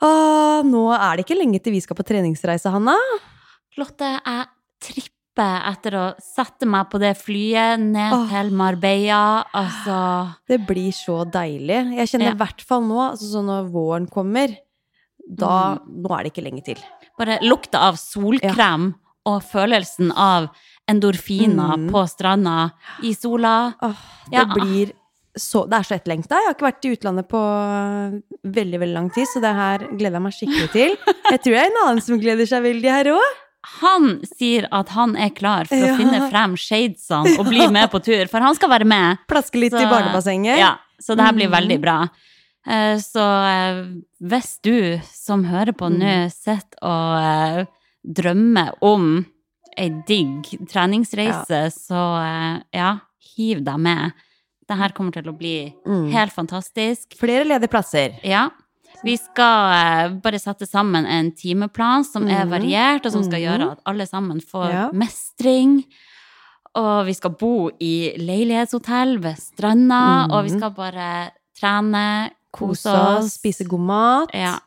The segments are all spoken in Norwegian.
Ah, nå er det ikke lenge til vi skal på treningsreise, Hanna. Lotte, jeg tripper etter å sette meg på det flyet ned Åh. til Marbella. Altså Det blir så deilig. Jeg kjenner Ja. hvert fall nå, altså sånn når våren kommer, da Nå er det ikke lenge til. bare lukta av solkrem og følelsen av endorfiner Mm. på stranda i sola. Åh, det Ja. blir så Det er så etterlengta. Jeg har ikke vært i utlandet på veldig, veldig lang tid, så det her gleder jeg meg skikkelig til. Jeg tror jeg er en annen som gleder seg veldig her òg. Han sier at han er klar for Ja. å finne frem shadesene og bli med på tur, for han skal være med. Plaske litt Så- i barnebassenget. Ja, så det her blir Mm. veldig bra. Eh, Så eh, hvis du som hører på nå, Mm. sitter og eh, drømmer om ei digg treningsreise, så eh, ja, hiv deg med. Det her kommer til å bli Mm. helt fantastisk. Flere ledige plasser. Ja. Vi skal eh, bare sette sammen en timeplan som er Mhm. variert, og som skal Mhm. gjøre at alle sammen får Ja. mestring. Og vi skal bo i leilighetshotell ved stranda, mm. og vi skal bare trene, kose oss. spise god mat. Ja.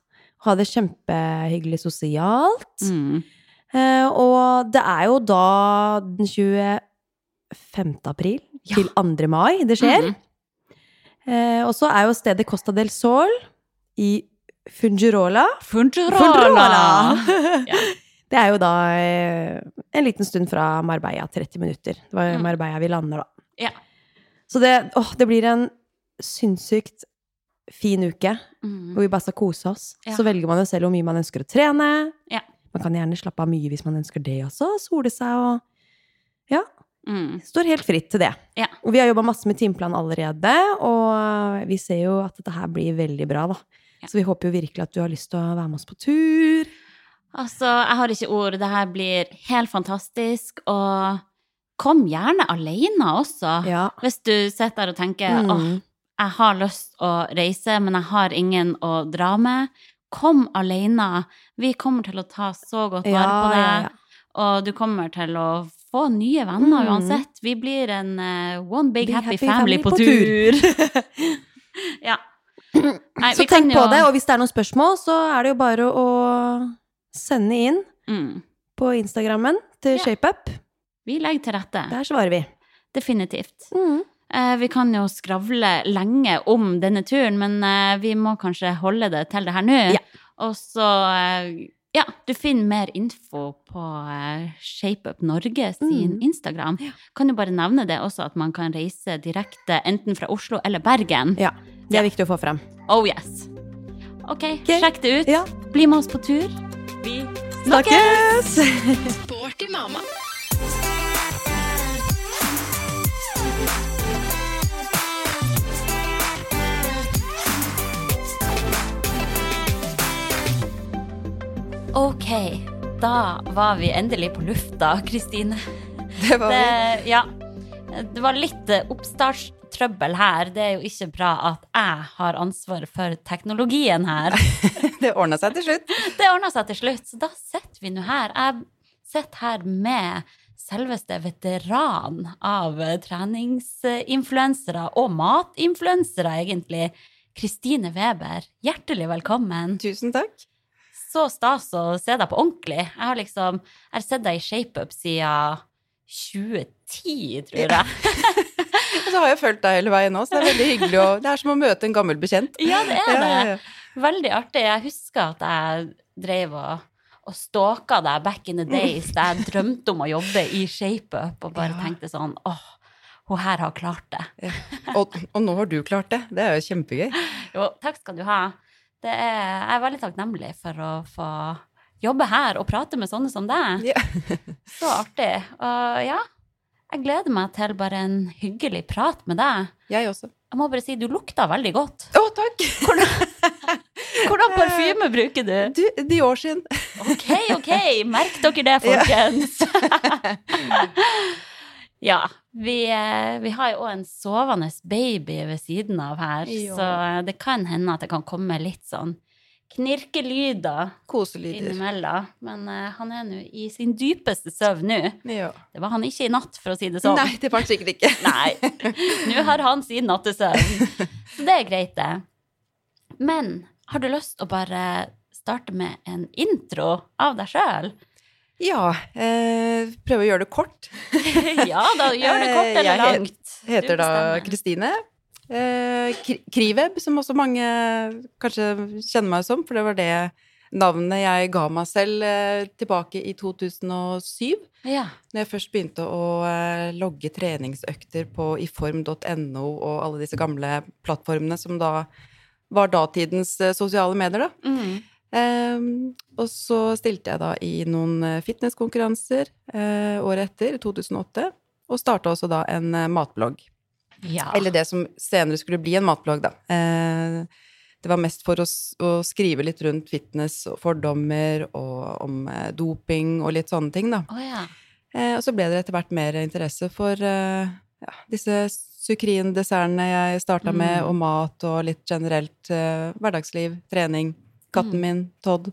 Ha det kjempehyggelig sosialt. Mm. Eh, og det er jo da den 25. april Ja. til 2. mai det skjer. Mhm. Eh, og så er jo stedet Costa del Sol i Fungirola. Fungirola! Ja. Det er jo da eh, en liten stund fra Marbella, 30 minutter. Det var Mm. Marbella vi lander, da. Ja. Så det, åh, det blir en sinnssykt fin uke Mm. hvor vi bare skal kose oss. Så velger man jo selv hvor mye man ønsker å trene. Ja. Man kan gjerne slappe av mye hvis man ønsker det også. Sole seg og. Mm. Står helt fritt til det. Ja. Og vi har jobba masse med timeplan allerede, og vi ser jo at dette her blir veldig bra, da. Ja. Så vi håper jo virkelig at du har lyst til å være med oss på tur. Altså, jeg har ikke ord. Det her blir helt fantastisk. Og kom gjerne alene også. Ja. Hvis du sitter der og tenker Mm. åh, jeg har lyst å reise, men jeg har ingen å dra med. Kom alene. Vi kommer til å ta så godt vare på deg. Og du kommer til å få nye venner Mm. uansett. Vi blir en uh, one big, Big happy, happy family, family på, på tur. ja. Nei, Så tenk jo... på det, og hvis det er noen spørsmål, så er det jo bare å sende inn mm. på Instagrammen til Ja. ShapeUp. Vi legger til rette. Der svarer vi. Definitivt. Mm. Eh, Vi kan jo skravle lenge om denne turen, men eh, vi må kanskje holde det til det her nå. Ja. Og så eh, Ja, du finner mer info på eh, ShapeUp Norge sin Mm. Instagram. Kan jo bare nevne det også, at man kan reise direkte enten fra Oslo eller Bergen. Ja. Det er viktig å få frem. Oh yes. OK, okay. sjekk det ut. Ja. Bli med oss på tur. Vi Snakkes! Sporty mamma. OK, da var vi endelig på lufta, Kristine. Det var Det, ja. Det var litt eh, oppstartstrøbbel her. Det er jo ikke bra at jeg har ansvar for teknologien her. Det ordna seg til slutt. Det ordna seg til slutt, så da sitter vi nå her. Jeg sitter her med selveste veteran av eh, treningsinfluensere, og matinfluensere, egentlig. Kristine Weber, hjertelig velkommen. Tusen takk. Så stas å se deg på ordentlig. Jeg har liksom Jeg har sett deg i ShapeUp siden 2010, tror jeg. Og så har jeg fulgt deg hele veien nå, så det er veldig hyggelig. å- det er som å møte en gammel bekjent. Ja, det er det. ja, ja. Veldig artig. Jeg husker at jeg drev og, og stalka deg back in the days da jeg drømte om å jobbe i ShapeUp og bare Ja. tenkte sånn åh, hun her har klart det. Ja. Og, og nå har du klart det. Det er jo kjempegøy. Jo, takk skal du ha. Det er, jeg er veldig takknemlig for å få jobbe her og prate med sånne som deg. Ja. Så artig. Og ja, jeg gleder meg til bare en hyggelig prat med deg. Jeg også. Jeg må bare si, du lukter veldig godt. Å, takk! Hvordan parfyme bruker du? Du, Dior sin. Ok, ok, merk dere det, folkens. ja, vi, eh, vi har jo òg en sovende baby ved siden av her, jo. så eh, det kan hende at det kan komme litt sånn knirkelyder Koselyder. innimellom. Men uh, han er nå i sin dypeste søvn nå. Det var han ikke i natt, for å si det sånn. Nei, det var han sikkert ikke. Nei. Nå har han sin nattesøvn. Så det er greit, det. Men har du lyst å bare starte med en intro av deg sjøl? Ja, eh, prøve å gjøre det kort. ja, da gjør det kort Eh, eller langt. Jeg Heter da. Kristine. Eh, Kri- Kriveb, som også mange kanskje kjenner meg som, for det var det navnet jeg ga meg selv eh, tilbake i 2007. Ja. Når jeg først begynte å eh, logge treningsøkter på iform.no og alle disse gamle plattformene som da var datidens eh, sosiale medier, da. Mm. Ehm, og så stilte jeg da i noen eh, fitnesskonkurranser eh, året etter, 2008, og starta også da en eh, matblogg. ja. Eller det som senere skulle bli en matblogg, da. Eh, det var mest for å, å skrive litt rundt fitness og fordommer og om doping og litt sånne ting, da. Oh, ja. Eh, og så ble det etter hvert mer interesse for ja, disse sukrin-dessertene jeg starta med, Mm. og mat og litt generelt hverdagsliv, trening. Katten Mm. min, Todd.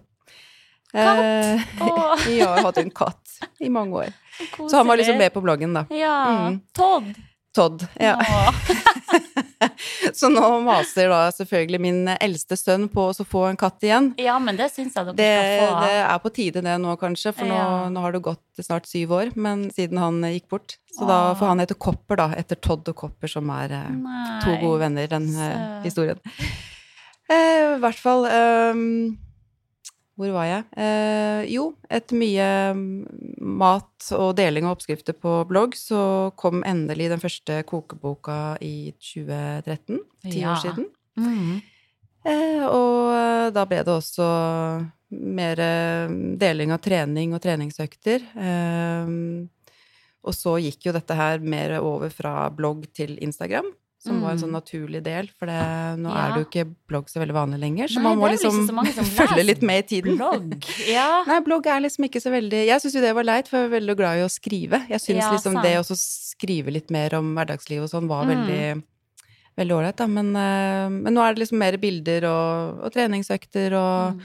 Katt? Eh, Åh. ja, jeg har hatt en katt i mange år. Så han var liksom med på bloggen, da. Ja. Mm. Todd. Todd. Ja. Åh. Så nå maser da selvfølgelig min eldste sønn på å få en katt igjen. Ja, men det syns jeg dere Det, skal få. det er på tide det nå, kanskje, for nå, Ja. nå har det gått snart syv år men siden han eh, gikk bort. Så da får han hete Kopper, da, etter Todd og Kopper, som er eh, Nei. to gode venner i den Så. historien. Eh, I hvert fall ehm, Hvor var jeg? Eh, jo, etter mye mm, mat og deling av oppskrifter på blogg, så kom endelig den første kokeboka i 2013. Ti Ja. år siden. Mm. Eh, og eh, da ble det også mer eh, deling av trening og treningsøkter. Eh, og så gikk jo dette her mer over fra blogg til Instagram, som var en Mm. sånn naturlig del, for det, nå Ja. er det jo ikke blogg så veldig vanlig lenger, så Nei, man må liksom følge litt med i tiden. Blogg. Ja. Nei, blogg er liksom ikke så veldig Jeg syns jo det var leit, for jeg er veldig glad i å skrive. Jeg syns Ja, liksom sant. det å skrive litt mer om hverdagslivet og sånn var Mm. veldig Veldig ålreit, da. Men, eh, men nå er det liksom mer bilder og, og treningsøkter, og Mm.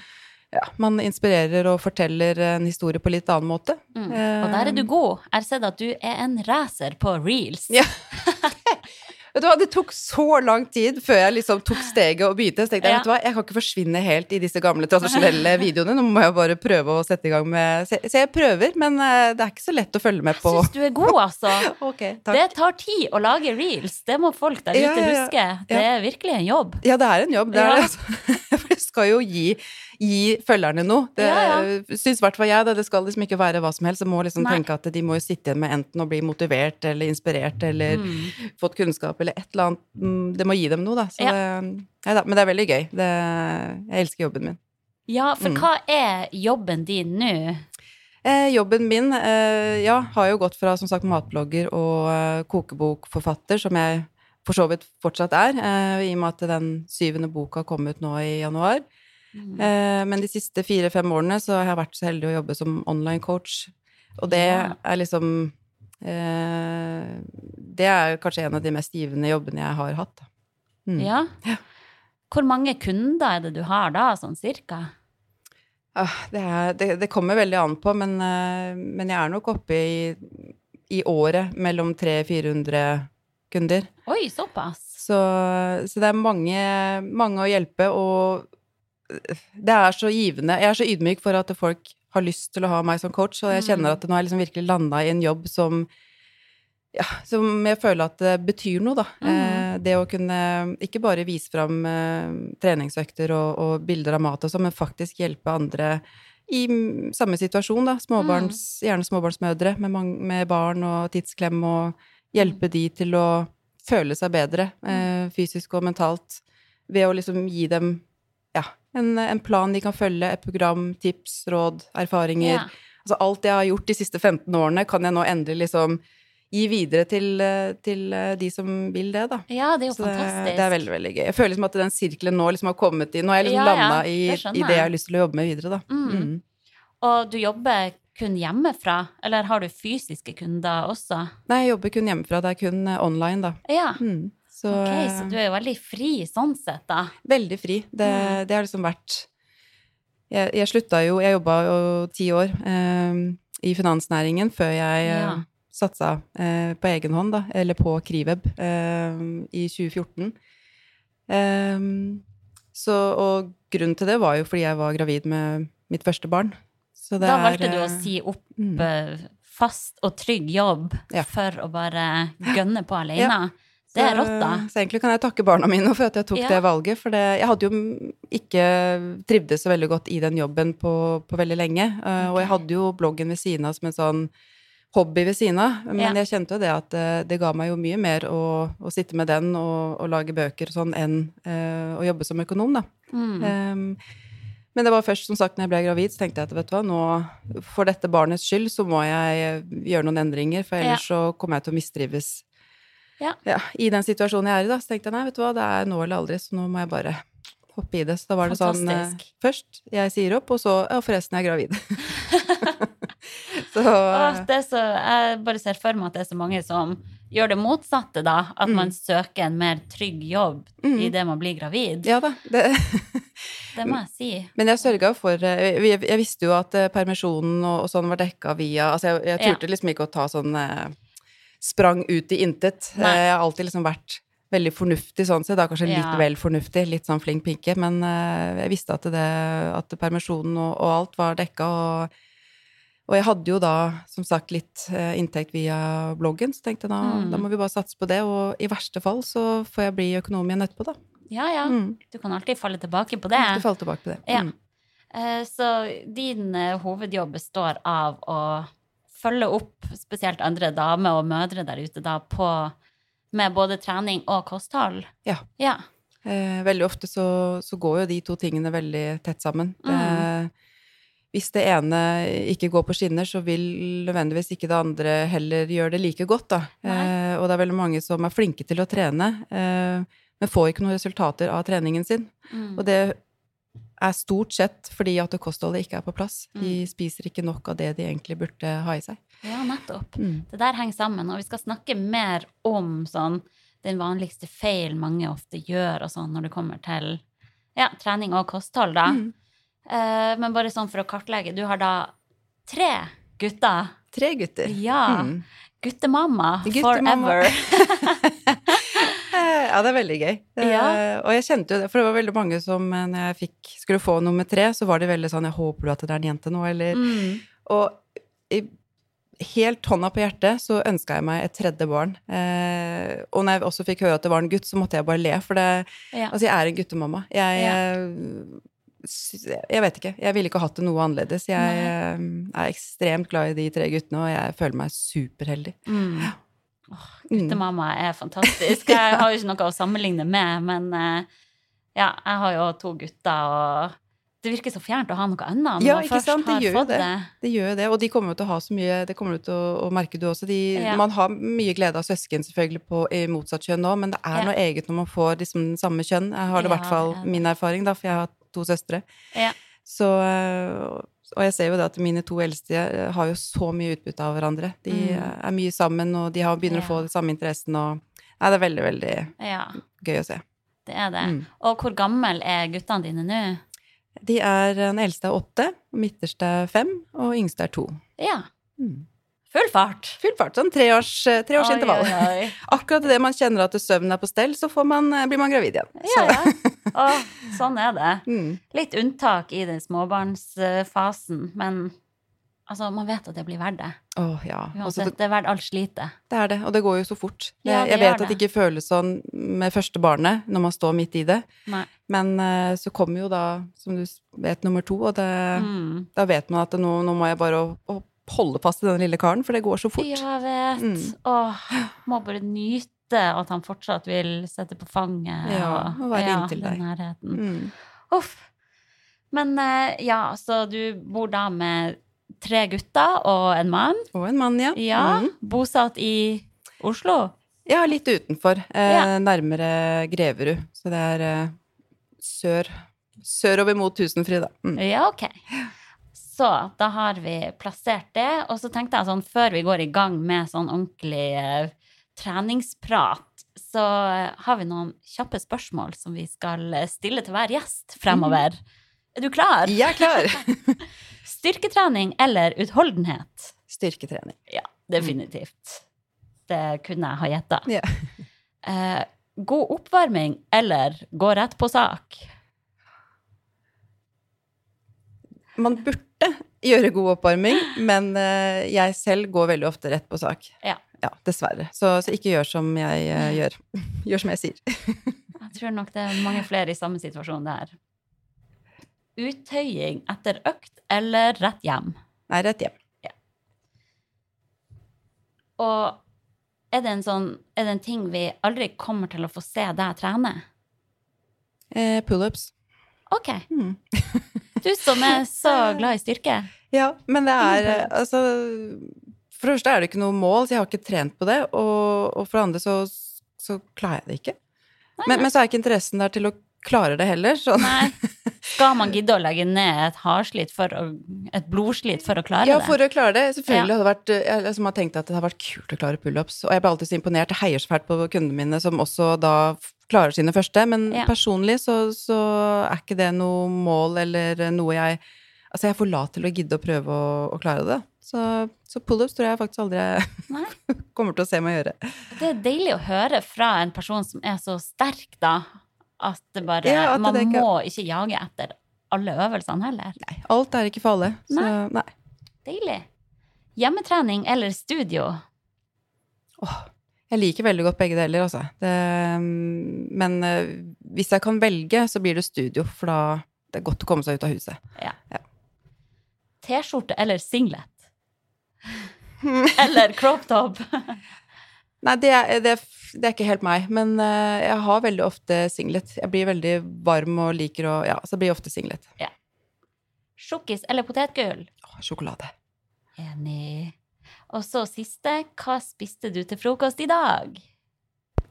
ja, man inspirerer og forteller en historie på litt annen måte. Mm. Og der er du god. Jeg har sett at du er en racer på reels. Ja. Vet du hva, Det tok så lang tid før jeg liksom tok steget og begynte. Så tenkte jeg, Ja. vet du hva, jeg kan ikke forsvinne helt i disse gamle, tradisjonelle videoene. Nå må jeg bare prøve å sette i gang med Så jeg prøver, men eh, det er ikke så lett å følge med på. Jeg syns du er god, altså. Ok, Det tar tid å lage reels. Det må folk der ute Ja, ja, huske. Det er virkelig en jobb. Ja, det er en jobb. Det er det. altså. Skal jo gi, gi følgerne noe. Det Ja, syns i hvert fall jeg. Det, det skal liksom ikke være hva som helst. Jeg må liksom Nei. tenke at de må jo sitte igjen med enten å bli motivert eller inspirert eller Mm. fått kunnskap eller et eller annet. Mm, Det må gi dem noe, da. Så Ja. det, ja, da. Men det er veldig gøy. Det, jeg elsker jobben min. Ja, for Mm. hva er jobben din nå? Eh, jobben min eh, ja, har jo gått fra som sagt matblogger og eh, kokebokforfatter, som jeg for så vidt fortsatt er, eh, i og med at den syvende boka kom ut nå i januar. Mm. Eh, men de siste fire-fem årene så har jeg vært så heldig å jobbe som online coach. Og det er liksom eh, Det er kanskje en av de mest givende jobbene jeg har hatt. Mm. Ja? Hvor mange kunder er det du har da, sånn cirka? Ah, det, er, det, det kommer veldig an på, men, men jeg er nok oppe i, i året mellom 300-400 kunder. Oi, såpass. Så, så det er mange, mange å hjelpe, og det er så givende. Jeg er så ydmyk for at folk har lyst til å ha meg som coach, og jeg kjenner Mm. at nå har jeg liksom virkelig landa i en jobb som ja, som jeg føler at det betyr noe, da. Mm. Eh, det å kunne ikke bare vise fram eh, treningsøkter og, og bilder av mat og sånn, men faktisk hjelpe andre i mm, samme situasjon, da. Småbarns, Mm. Gjerne småbarnsmødre med, med barn og tidsklem, og hjelpe de til å føle seg bedre eh, fysisk og mentalt ved å liksom gi dem ja, en, en plan de kan følge, et program, tips, råd, erfaringer. Ja. Altså alt jeg har gjort de siste 15 årene, kan jeg nå endelig liksom gi videre til, eh, til eh, de som vil det, da. Ja, det er jo Så fantastisk. det er veldig, veldig gøy. Jeg føler liksom at den sirkelen nå liksom har kommet i Nå har jeg liksom Ja, landa i, i det jeg. har lyst til å jobbe med videre, da. Mm. Mm. Og du jobber kun hjemmefra, eller har du fysiske kunder også? Nei, jeg jobber kun hjemmefra. Det er kun eh, online, da. Ja. Mm. Så, Ok, eh, så du er jo veldig fri sånn sett, da. Veldig fri. Det, Mm. det har liksom vært Jeg, jeg slutta jo Jeg jobba jo ti år eh, i finansnæringen før jeg eh, Ja. satsa eh, på egen hånd, da, eller på Kriveb, eh, i 2014. Eh, så, og grunnen til det var jo fordi jeg var gravid med mitt første barn. Så Da valgte du å eh, si opp mm. eh, fast og trygg jobb Ja. for å bare gønne på alene. Det er rått, da. Så egentlig kan jeg takke barna mine for at jeg tok Ja. det valget. For det, jeg hadde jo ikke trivdes så veldig godt i den jobben på, på veldig lenge. Okay. Og jeg hadde jo bloggen ved siden av som en sånn hobby ved siden av. Men Ja. jeg kjente jo det at eh, det ga meg jo mye mer å, å sitte med den og, og lage bøker og sånn enn uh, å jobbe som økonom, da. Mm. Um, men det var først, som sagt, når jeg ble gravid, så tenkte jeg at vet du hva, nå, for dette barnets skyld, så må jeg gjøre noen endringer, for ellers så kommer jeg til å mistrives Ja. i den situasjonen jeg er i, da. Så tenkte jeg nei, vet du hva, det er nå eller aldri, så nå må jeg bare hoppe i det. Så da var det sånn eh, Først jeg sier opp, og så ja, forresten, jeg er gravid. så Åh, så, jeg bare ser for meg at det er så mange som gjør det motsatte, da. At Mm. man søker en mer trygg jobb Mm. i det man blir gravid. ja da. Det, Det må jeg si. Men jeg sørga for eh, Jeg, jeg visste jo at eh, permisjonen og, og sånn var dekka via Altså, jeg, jeg Ja. turte liksom ikke å ta sånn eh, sprang ut i intet. Nei. Jeg har alltid liksom vært veldig fornuftig sånn sett. Da kanskje litt Ja. vel fornuftig, litt sånn flink pinke. Men jeg visste at, det, at permisjonen og, og alt var dekka, og, og jeg hadde jo da som sagt litt inntekt via bloggen, så tenkte jeg da, Mm. da må vi bare satse på det. Og i verste fall så får jeg bli økonom igjen etterpå, da. Ja, ja. Mm. Du kan alltid falle tilbake på det. Du falle tilbake på det. Ja. Mm. Eh, Så din eh, hovedjobb består av å følge opp spesielt andre damer og mødre der ute da på med både trening og kosthold? Ja. Ja. Eh, veldig ofte så, så går jo de to tingene veldig tett sammen. Mm. Eh, hvis det ene ikke går på skinner, så vil nødvendigvis ikke det andre heller gjøre det like godt, da. Eh, og det er veldig mange som er flinke til å trene, eh, men får ikke noen resultater av treningen sin. Mm. Og det er stort sett fordi at kostholdet ikke er på plass. Mm. De spiser ikke nok av det de egentlig burde ha i seg. Ja, nettopp. Mm. Det der henger sammen, og vi skal snakke mer om sånn den vanligste feil mange ofte gjør og sånn når det kommer til ja, trening og kosthold, da. Mm. Uh, men bare sånn for å kartlegge, du har da tre gutter. Tre gutter. Ja. Mm. Guttemamma, Guttemamma. forever. Eh, Ja, det er veldig gøy. Det, Ja. Og jeg kjente jo det, for det var veldig mange som eh, når jeg fikk, skulle få nummer tre, så var de veldig sånn 'Jeg håper du at det er en jente nå', eller Mm. Og helt hånda på hjertet så ønska jeg meg et tredje barn. Eh, og når jeg også fikk høre at det var en gutt, så måtte jeg bare le, for det Ja. Altså, jeg er en guttemamma. Jeg ja Jeg vet ikke. Jeg ville ikke hatt det noe annerledes. Jeg Nei. er ekstremt glad i de tre guttene, og jeg føler meg superheldig. Mm. Åh, Mm. guttemamma er fantastisk. Jeg har jo ikke noe å sammenligne med, men eh, ja, jeg har jo to gutter, og det virker så fjernt å ha noe annet Ja, ikke sant? Det gjør jo det. det. Det gjør jo det, og de kommer jo til å ha så mye Det kommer du til å, å merke du også. De, Ja. Man har mye glede av søsken selvfølgelig på, i motsatt kjønn nå, men det er Ja. noe eget når man får liksom samme kjønn. Jeg har det i Ja, hvert fall min erfaring, da, for jeg har to søstre. Ja. Så øh, Og jeg ser jo det at mine to eldste øh, har jo så mye utbytte av hverandre. De Mm. øh, er mye sammen, og de har, begynner Ja. å få den samme interessen, og Nei, det er veldig, veldig Ja, gøy å se. det er det. Mm. Og hvor gammel er guttene dine nå? De er Den eldste er åtte, midterste er fem, og yngste er to. Ja, Mm. full fart. Full fart. Sånn treårsintervall. eh, oi, oi. Akkurat idet man kjenner at søvnen er på stell, så får man, eh, blir man gravid igjen. Ja, ja. Å, sånn er det. Mm. Litt unntak i den småbarnsfasen, men altså, man vet at det blir verdt det. Oh, ja. Uansett, det, det er verdt alt slitet. det er det, og det går jo så fort. Det, Ja, det jeg vet at det ikke føles sånn med første barnet når man står midt i det, Nei. men eh, så kommer jo da, som du vet, nummer to, og det, Mm. da vet man at det, nå, nå må jeg bare holde fast i den lille karen, for det går så fort. Ja, jeg vet. Mm. Åh, må bare nyte at han fortsatt vil sette på fanget. Ja, og være ja, inntil deg. nærheten. Mm. Uff. Men eh, ja, så du bor da med tre gutter og en mann. Og en mann, ja. Ja, Mm. bosatt i Oslo. Ja, litt utenfor. Eh, Ja. Nærmere Greverud. Så det er eh, sør sørover mot Tusenfryd, da. Mm. Ja, ok. Så da har vi plassert det. Og så tenkte jeg sånn, før vi går i gang med sånn ordentlig eh, treningsprat, så har vi noen kjappe spørsmål som vi skal eh, stille til hver gjest fremover. Er du klar? Jeg er klar! Styrketrening eller utholdenhet? Styrketrening. Ja, definitivt. Det kunne jeg ha gjetta. Ja. Eh, god oppvarming eller gå rett på sak? Man burde gjøre god oppvarming, men eh, jeg selv går veldig ofte rett på sak. Ja. Dessverre. Så, så ikke gjør som jeg uh, gjør. Gjør som jeg sier. Jeg tror nok det er mange flere i samme situasjon der. Uttøying etter økt eller rett hjem? Nei, rett hjem. Og er det en sånn Er det en ting vi aldri kommer til å få se deg trene? Eh, Pullups. OK. Mm. Du som er så glad i styrke. Ja, men det er eh, altså For det første er det ikke noe mål, så jeg har ikke trent på det. Og, og for det andre så, så klarer jeg det ikke. Men, men så er ikke interessen der til å klare det heller. Så. Nei. Skal man gidde å legge ned et hardslit for å, et blodslit for å klare det? Ja, for å klare det. Selvfølgelig Ja. hadde vært Jeg liksom har tenkt at det har vært kult å klare pullups. Og jeg ble alltid så imponert. Jeg heier så fælt på kundene mine som også da klarer sine første. Men Ja. personlig så, så er ikke det noe mål eller noe jeg Altså, jeg er for lat til å gidde å prøve å, å klare det. Så, så pullups tror jeg faktisk aldri jeg kommer til å se meg gjøre. Det er deilig å høre fra en person som er så sterk, da. At det bare Ja, at Man ikke- må ikke jage etter alle øvelsene heller. Nei, alt er ikke for alle. Så Nei. nei. Deilig. Hjemmetrening eller studio? Åh, jeg liker veldig godt begge deler, altså. Det, mm, men eh, hvis jeg kan velge, så blir det studio, for da det er godt å komme seg ut av huset. T-skjorte eller singlet? Eller crop top? Nei, det er, det, det er ikke helt meg, men eh, jeg har veldig ofte singlet. Jeg blir veldig varm og liker å Ja, så blir blir ofte singlet. Sjokkis eller potetgull? Åh, sjokolade. Enig. Og så siste, hva spiste du til frokost i dag?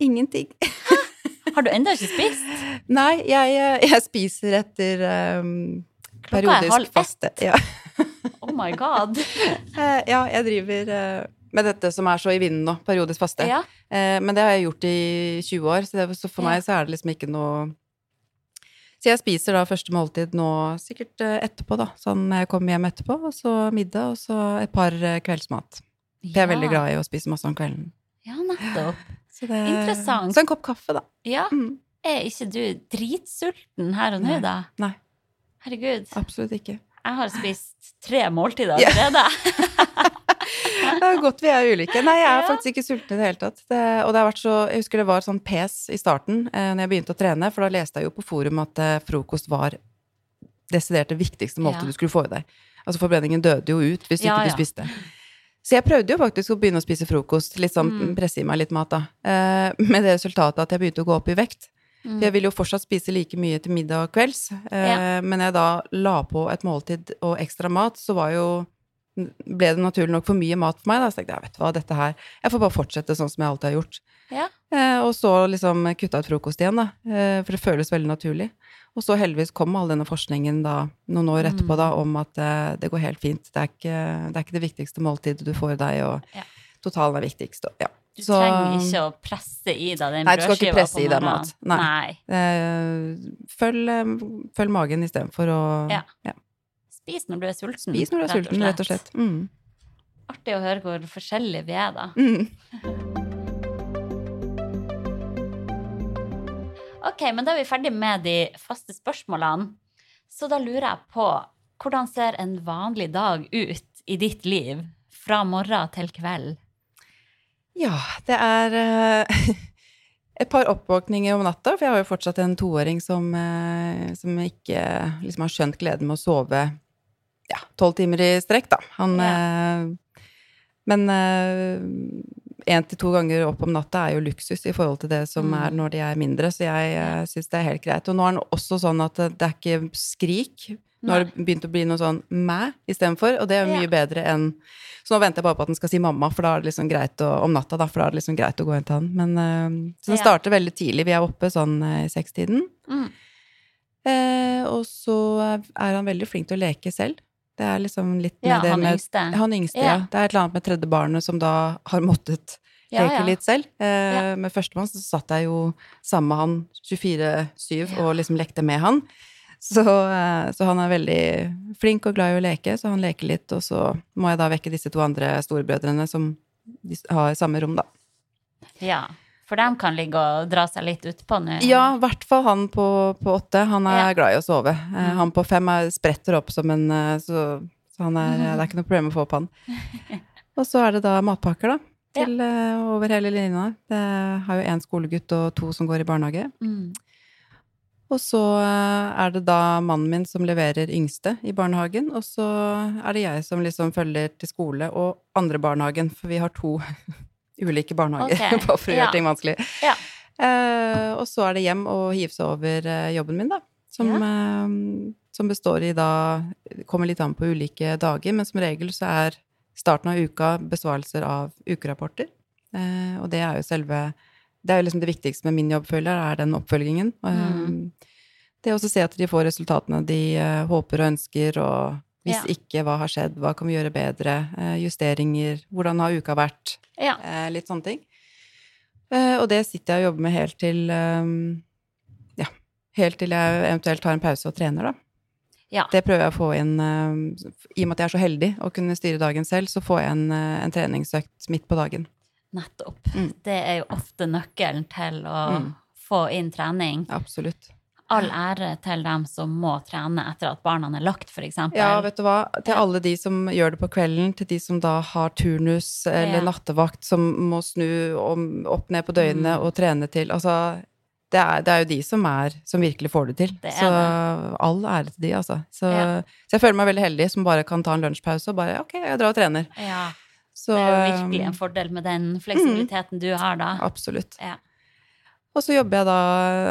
Ingenting. Har du ennå ikke spist? Nei, jeg, eh, jeg spiser etter um, Klokka er halv ett. faste. Ja. Oh my god. Eh, ja, jeg driver eh, med dette som er så i vinden nå, periodisk faste. Ja. Eh, men det har jeg gjort i 20 år, så, det, så for meg så er det liksom ikke noe Så jeg spiser da første måltid nå sikkert etterpå, da. Sånn jeg kommer hjem etterpå, og så middag, og så et par kveldsmat. Ja. jeg er veldig glad i å spise masse om kvelden. Ja, nettopp. Så det, Interessant. Så en kopp kaffe, da. Ja. Mm, Er ikke du dritsulten her og nå, da? Nei. Herregud. absolutt ikke. Jeg har spist tre måltider allerede. Det er godt vi er ulike. Nei, jeg er faktisk ikke sulten i det hele tatt. Det, og det har vært så Jeg husker det var sånn pes i starten eh, når jeg begynte å trene, for da leste jeg jo på forum at eh, frokost var desidert det viktigste måltidet Ja. du skulle få i deg. Altså forbrenningen døde jo ut hvis Ja, ikke du ja. spiste. Så jeg prøvde jo faktisk å begynne å spise frokost, sånn Mm. presse i meg litt mat, da. Eh, med det resultatet at jeg begynte å gå opp i vekt. Mm. For jeg vil jo fortsatt spise like mye til middag og kvelds, eh, men jeg da la på et måltid og ekstra mat, så var jo ble det naturlig nok for mye mat for meg. Da. Så tenkte jeg, vet du hva, dette her Jeg får bare fortsette sånn som jeg alltid har gjort. Ja. Eh, og så liksom kutta ut frokost igjen, da. Eh, for det føles veldig naturlig. Og så heldigvis kom all denne forskningen da, noen år etterpå da, om at eh, det går helt fint. Det er, ikke, det er ikke det viktigste måltidet du får i deg, og Ja. totalen er viktigst. Og, ja. Du Så- trenger ikke å presse i deg den Nei, du skal ikke brødskiva presse i deg mat. Nei. Eh, følg, eh, følg magen istedenfor å Ja. ja. Spis når du er sulten. Spis når du er sulten, rett og slett. Mm. Artig å høre hvor forskjellige vi er, da. Mm. Ok, men da er vi ferdig med de faste spørsmålene. Så da lurer jeg på, hvordan ser en vanlig dag ut i ditt liv fra morgen til kveld? Ja, det er eh, et par oppvåkninger om natta, for jeg har jo fortsatt en toåring som, eh, som ikke liksom har skjønt gleden med å sove ja, tolv timer i strekk, da. Han eh, Men én til to ganger opp om natta er jo luksus i forhold til det som Mm. er når de er mindre, så jeg uh, syns det er helt greit. Og nå er han også sånn at det er ikke skrik Nå har det begynt å bli noe sånn mæ istedenfor, og det er jo mye Ja. bedre enn Så nå venter jeg bare på at den skal si mamma, for da er det liksom greit å, om natta, da, for da er det liksom greit å gå inn til han. Men, uh, så den Ja. starter veldig tidlig. Vi er oppe sånn eh, i sekstiden. Mm. Uh, og så er han veldig flink til å leke selv. Det er liksom litt med Ja, det han med yngste. Han yngste, ja. Det er et eller annet med tredje barnet som da har måttet leke ja. litt selv. Eh. Med førstemann så satt jeg jo sammen med han 24-7 Ja. og liksom lekte med han. Så, eh, så han er veldig flink og glad i å leke, så han leker litt, og så må jeg da vekke disse to andre storebrødrene som har samme rom, da. Ja. For de kan ligge og dra seg litt utpå nå. Ja, i hvert fall han på, på åtte. Han er Ja. glad i å sove. Mm. Han på fem er, spretter opp som en eh, Så, så han er, mm. det er ikke noe problem å få opp han. Og så er det da matpakker, da. Til ja. over hele linja. Det har jo én skolegutt og to som går i barnehage. Mm. Og så eh, er det da mannen min som leverer yngste i barnehagen, og så er det jeg som liksom følger til skole og andre barnehagen, for vi har to ulike barnehager, okay. bare for å ja. gjøre ting vanskelig. Ja. Eh, og så er det hjem og hive seg over eh, jobben min, da. Som, eh, som består i da Kommer litt an på ulike dager, men som regel så er starten av uka besvarelser av ukerapporter. Eh, og det er jo selve Det er jo liksom det viktigste med min jobb, føler jeg, er den oppfølgingen. Mm. Det å se at de får resultatene de eh, håper og ønsker, og hvis Ja. ikke, hva har skjedd, hva kan vi gjøre bedre, eh, justeringer, hvordan har uka vært, Ja. eh, litt sånne ting. Og det sitter jeg og jobber med helt til eh, Ja, helt til jeg eventuelt tar en pause og trener, da. Ja. Det prøver jeg å få inn eh, I og med at jeg er så heldig å kunne styre dagen selv, så får jeg en, en treningsøkt midt på dagen. Nettopp. Mm. Det er jo ofte nøkkelen til å Mm. få inn trening. Absolutt. All ære til dem som må trene etter at barna er lagt, eksempel. Ja, vet du hva. Til alle de som gjør det på kvelden, til de som da har turnus eller Ja. nattevakt, som må snu om, opp ned på døgnet Mm. og trene til. Altså, det er, det er jo de som er som virkelig får det til. Det så det. all ære til de, altså. Så, Ja. så jeg føler meg veldig heldig som bare kan ta en lunsjpause og bare ok, jeg drar og trener. Ja, Så, det er jo virkelig en fordel med den fleksibiliteten du har da. Absolutt. Ja. Og så jobber jeg da,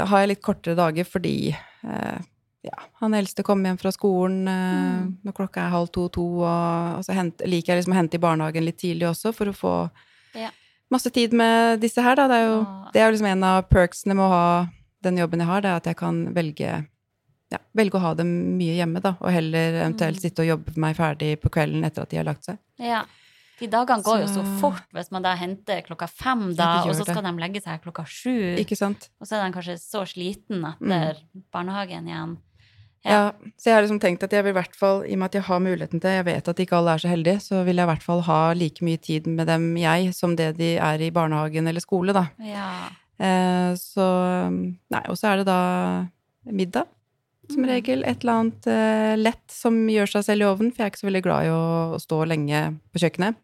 har jeg litt kortere dager fordi eh, ja, han eldste kommer hjem fra skolen eh, Mm. når klokka er halv to-to, og, og så hent, liker jeg liksom å hente i barnehagen litt tidlig også for å få Ja. masse tid med disse her, da. Det er jo, det er jo liksom en av perksene med å ha den jobben jeg har, det er at jeg kan velge ja, velge å ha dem mye hjemme, da, og heller eventuelt Mm. sitte og jobbe meg ferdig på kvelden etter at de har lagt seg. Ja. De dagene går jo så fort hvis man da henter klokka fem, da, og så skal de legge seg klokka sju. Ikke sant? Og så er de kanskje så sliten etter barnehagen igjen. Ja. så jeg har liksom tenkt at jeg vil i hvert fall, i og med at jeg har muligheten til, jeg vet at ikke alle er så heldige, så vil jeg i hvert fall ha like mye tid med dem, jeg, som det de er i barnehagen eller skole, da. Ja. Eh, så Nei, og så er det da middag, som Mm. regel. Et eller annet eh, lett som gjør seg selv i ovnen, for jeg er ikke så veldig glad i å stå lenge på kjøkkenet.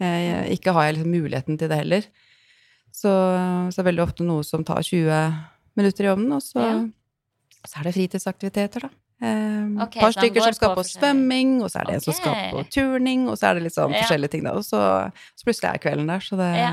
Eh, ikke har jeg liksom muligheten til det heller. Så, så er det veldig ofte noe som tar 20 minutter i ovnen, og så, Ja. så er det fritidsaktiviteter, da. Et okay, par stykker som skal på på svømming, og så er det en som skal på turning, og så er det litt sånn Ja. forskjellige ting, da. Og så, så plutselig er kvelden der, så det Ja.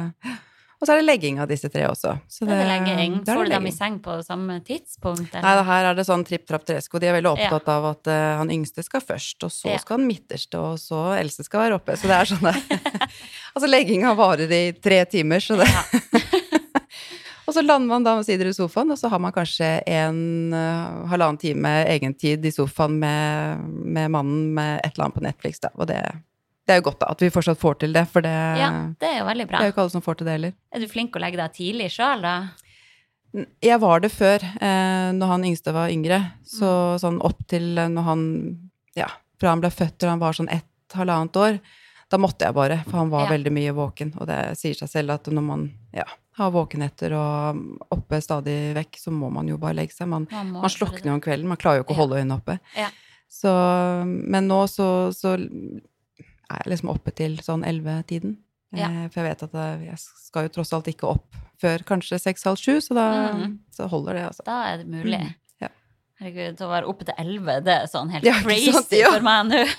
Og så er det legging av disse tre også. Så Det er legging. Det er Får du dem i seng på samme tidspunkt? Nei, her er det sånn tripp, trapp, tresko. De er veldig Ja. opptatt av at uh, han yngste skal først, og så Ja. skal han midterste, og så eldste skal være oppe. Så det er sånn det. altså, legginga varer i tre timer, så det Og så lander man da omsider i sofaen, og så har man kanskje en uh, halvannen time egentid i sofaen med, med mannen med et eller annet på Netflix, da. Og det, det er jo godt, da, at vi fortsatt får til det, for det, Ja, det er jo veldig det er jo ikke alle som får til det heller. Er du flink å legge deg tidlig sjøl, da? Jeg var det før, eh, når han yngste var yngre. Så Mm. sånn opp til eh, når han Ja, fra han ble født til han var sånn ett, halvannet år. Da måtte jeg bare, for han var Ja. veldig mye våken. Og det sier seg selv at når man ja, har våkenetter og oppe stadig vekk, så må man jo bare legge seg. Man, Man, man gjøre slukner jo om kvelden. Man klarer jo ikke å holde øynene oppe. Ja. Så, men nå så, så er liksom oppe til sånn elleve-tiden. Ja. Eh, For jeg vet at jeg jeg skal jo tross alt ikke opp før kanskje seks-halv sju, så da mm. så holder det, altså. Da er det mulig. Mm, ja. Herregud, å være oppe til elleve, det er sånn helt Ja, crazy sant? For meg nå.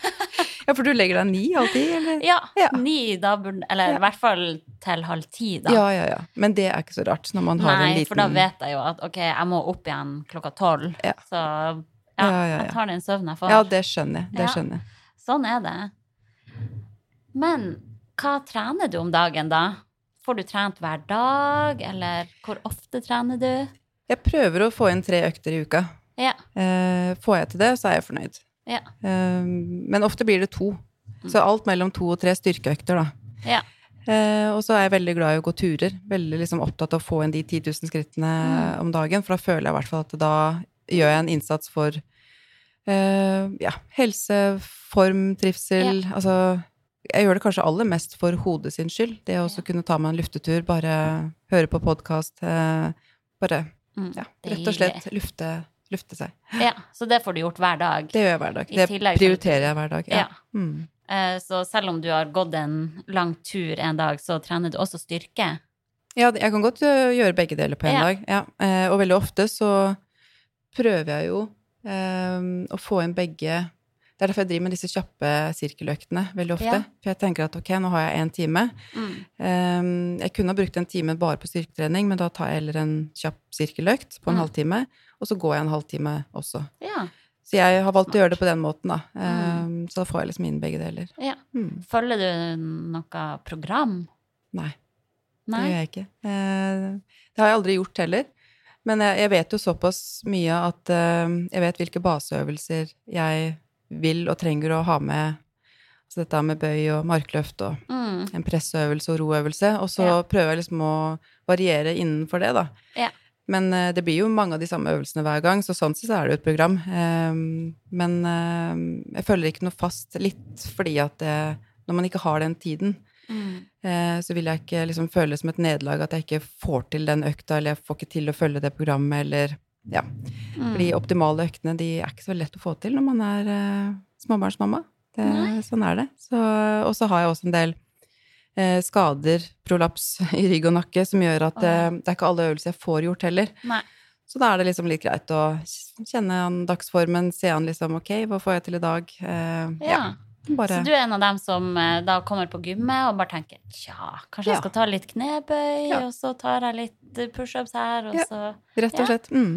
Ja, for du legger deg ni alltid, eller? Ja, ni, da burde Eller i hvert fall til halv ti, da. Ja, ja, ja. Men det er ikke så rart når man har Nei, en liten Nei, for da vet jeg jo at ok, jeg må opp igjen klokka tolv. Så Ja. Jeg tar den søvnen jeg får. Ja, det skjønner jeg. Det skjønner jeg. Sånn er det. Men hva trener du om dagen, da? Får du trent hver dag, eller hvor ofte trener du? Jeg prøver å få inn tre økter i uka. Ja. Eh, får jeg til det, så er jeg fornøyd. Ja. Eh, men ofte blir det to. Så alt mellom to og tre styrkeøkter, da. Ja. Eh, og så er jeg veldig glad i å gå turer. Veldig liksom opptatt av å få inn de 10 000 skrittene Mm. om dagen. For da føler jeg i hvert fall at da gjør jeg en innsats for eh, ja, helse, form, trivsel. Altså jeg gjør det kanskje aller mest for hodet sin skyld. Det å også kunne ta meg en luftetur, bare høre på podkast. Eh, bare Mm, ja, rett og slett lufte, lufte seg. Ja, så det får du gjort hver dag. Det gjør jeg hver dag. Det prioriterer jeg hver dag. Ja. Ja. Mm. Eh, Så selv om du har gått en lang tur en dag, så trener du også styrke? Ja, jeg kan godt gjøre begge deler på en Ja. dag. Ja. Eh, og veldig ofte så prøver jeg jo um, å få inn begge Det er derfor jeg driver med disse kjappe sirkeløktene veldig ofte. Ja. For jeg tenker at ok, nå har jeg én time. Mm. Eh, jeg kunne ha brukt en time bare på styrketrening, men da tar jeg heller en kjapp sirkeløkt på en Mm. halvtime, og så går jeg en halvtime også. Ja. Så jeg har valgt å gjøre det på den måten, da. Mm. Så da får jeg liksom inn begge deler. ja. Mm. Følger du noe program? Nei. Det gjør jeg ikke. Eh, Det har jeg aldri gjort heller. Men jeg, jeg vet jo såpass mye at jeg vet hvilke baseøvelser jeg vil og trenger å ha med. Altså dette med bøy og markløft og Mm. en presseøvelse og roøvelse. Og så Ja. prøver jeg liksom å variere innenfor det, da. Ja. Men uh, det blir jo mange av de samme øvelsene hver gang, så sånn sett så er det jo et program. Eh, men uh, jeg følger ikke noe fast, litt fordi at det, når man ikke har den tiden, Mm. eh, så vil jeg ikke liksom føle det som et nederlag at jeg ikke får til den økta, eller jeg får ikke til å følge det programmet, eller ja. Mm. For de optimale øktene, de er ikke så lett å få til når man er uh, småbarnsmamma. Det, sånn er det. Og så har jeg også en del uh, skader, prolaps i rygg og nakke, som gjør at uh, det er ikke alle øvelser jeg får gjort heller. Nei. Så da er det liksom litt greit å kjenne an dagsformen, se an liksom ok, hva får jeg til i dag? Uh, Ja. bare Så du er en av dem som da kommer på gymmet og bare tenker tja, kanskje Ja. jeg skal ta litt knebøy, Ja. og så tar jeg litt pushups her, og Ja. så rett og Ja. slett. Mm.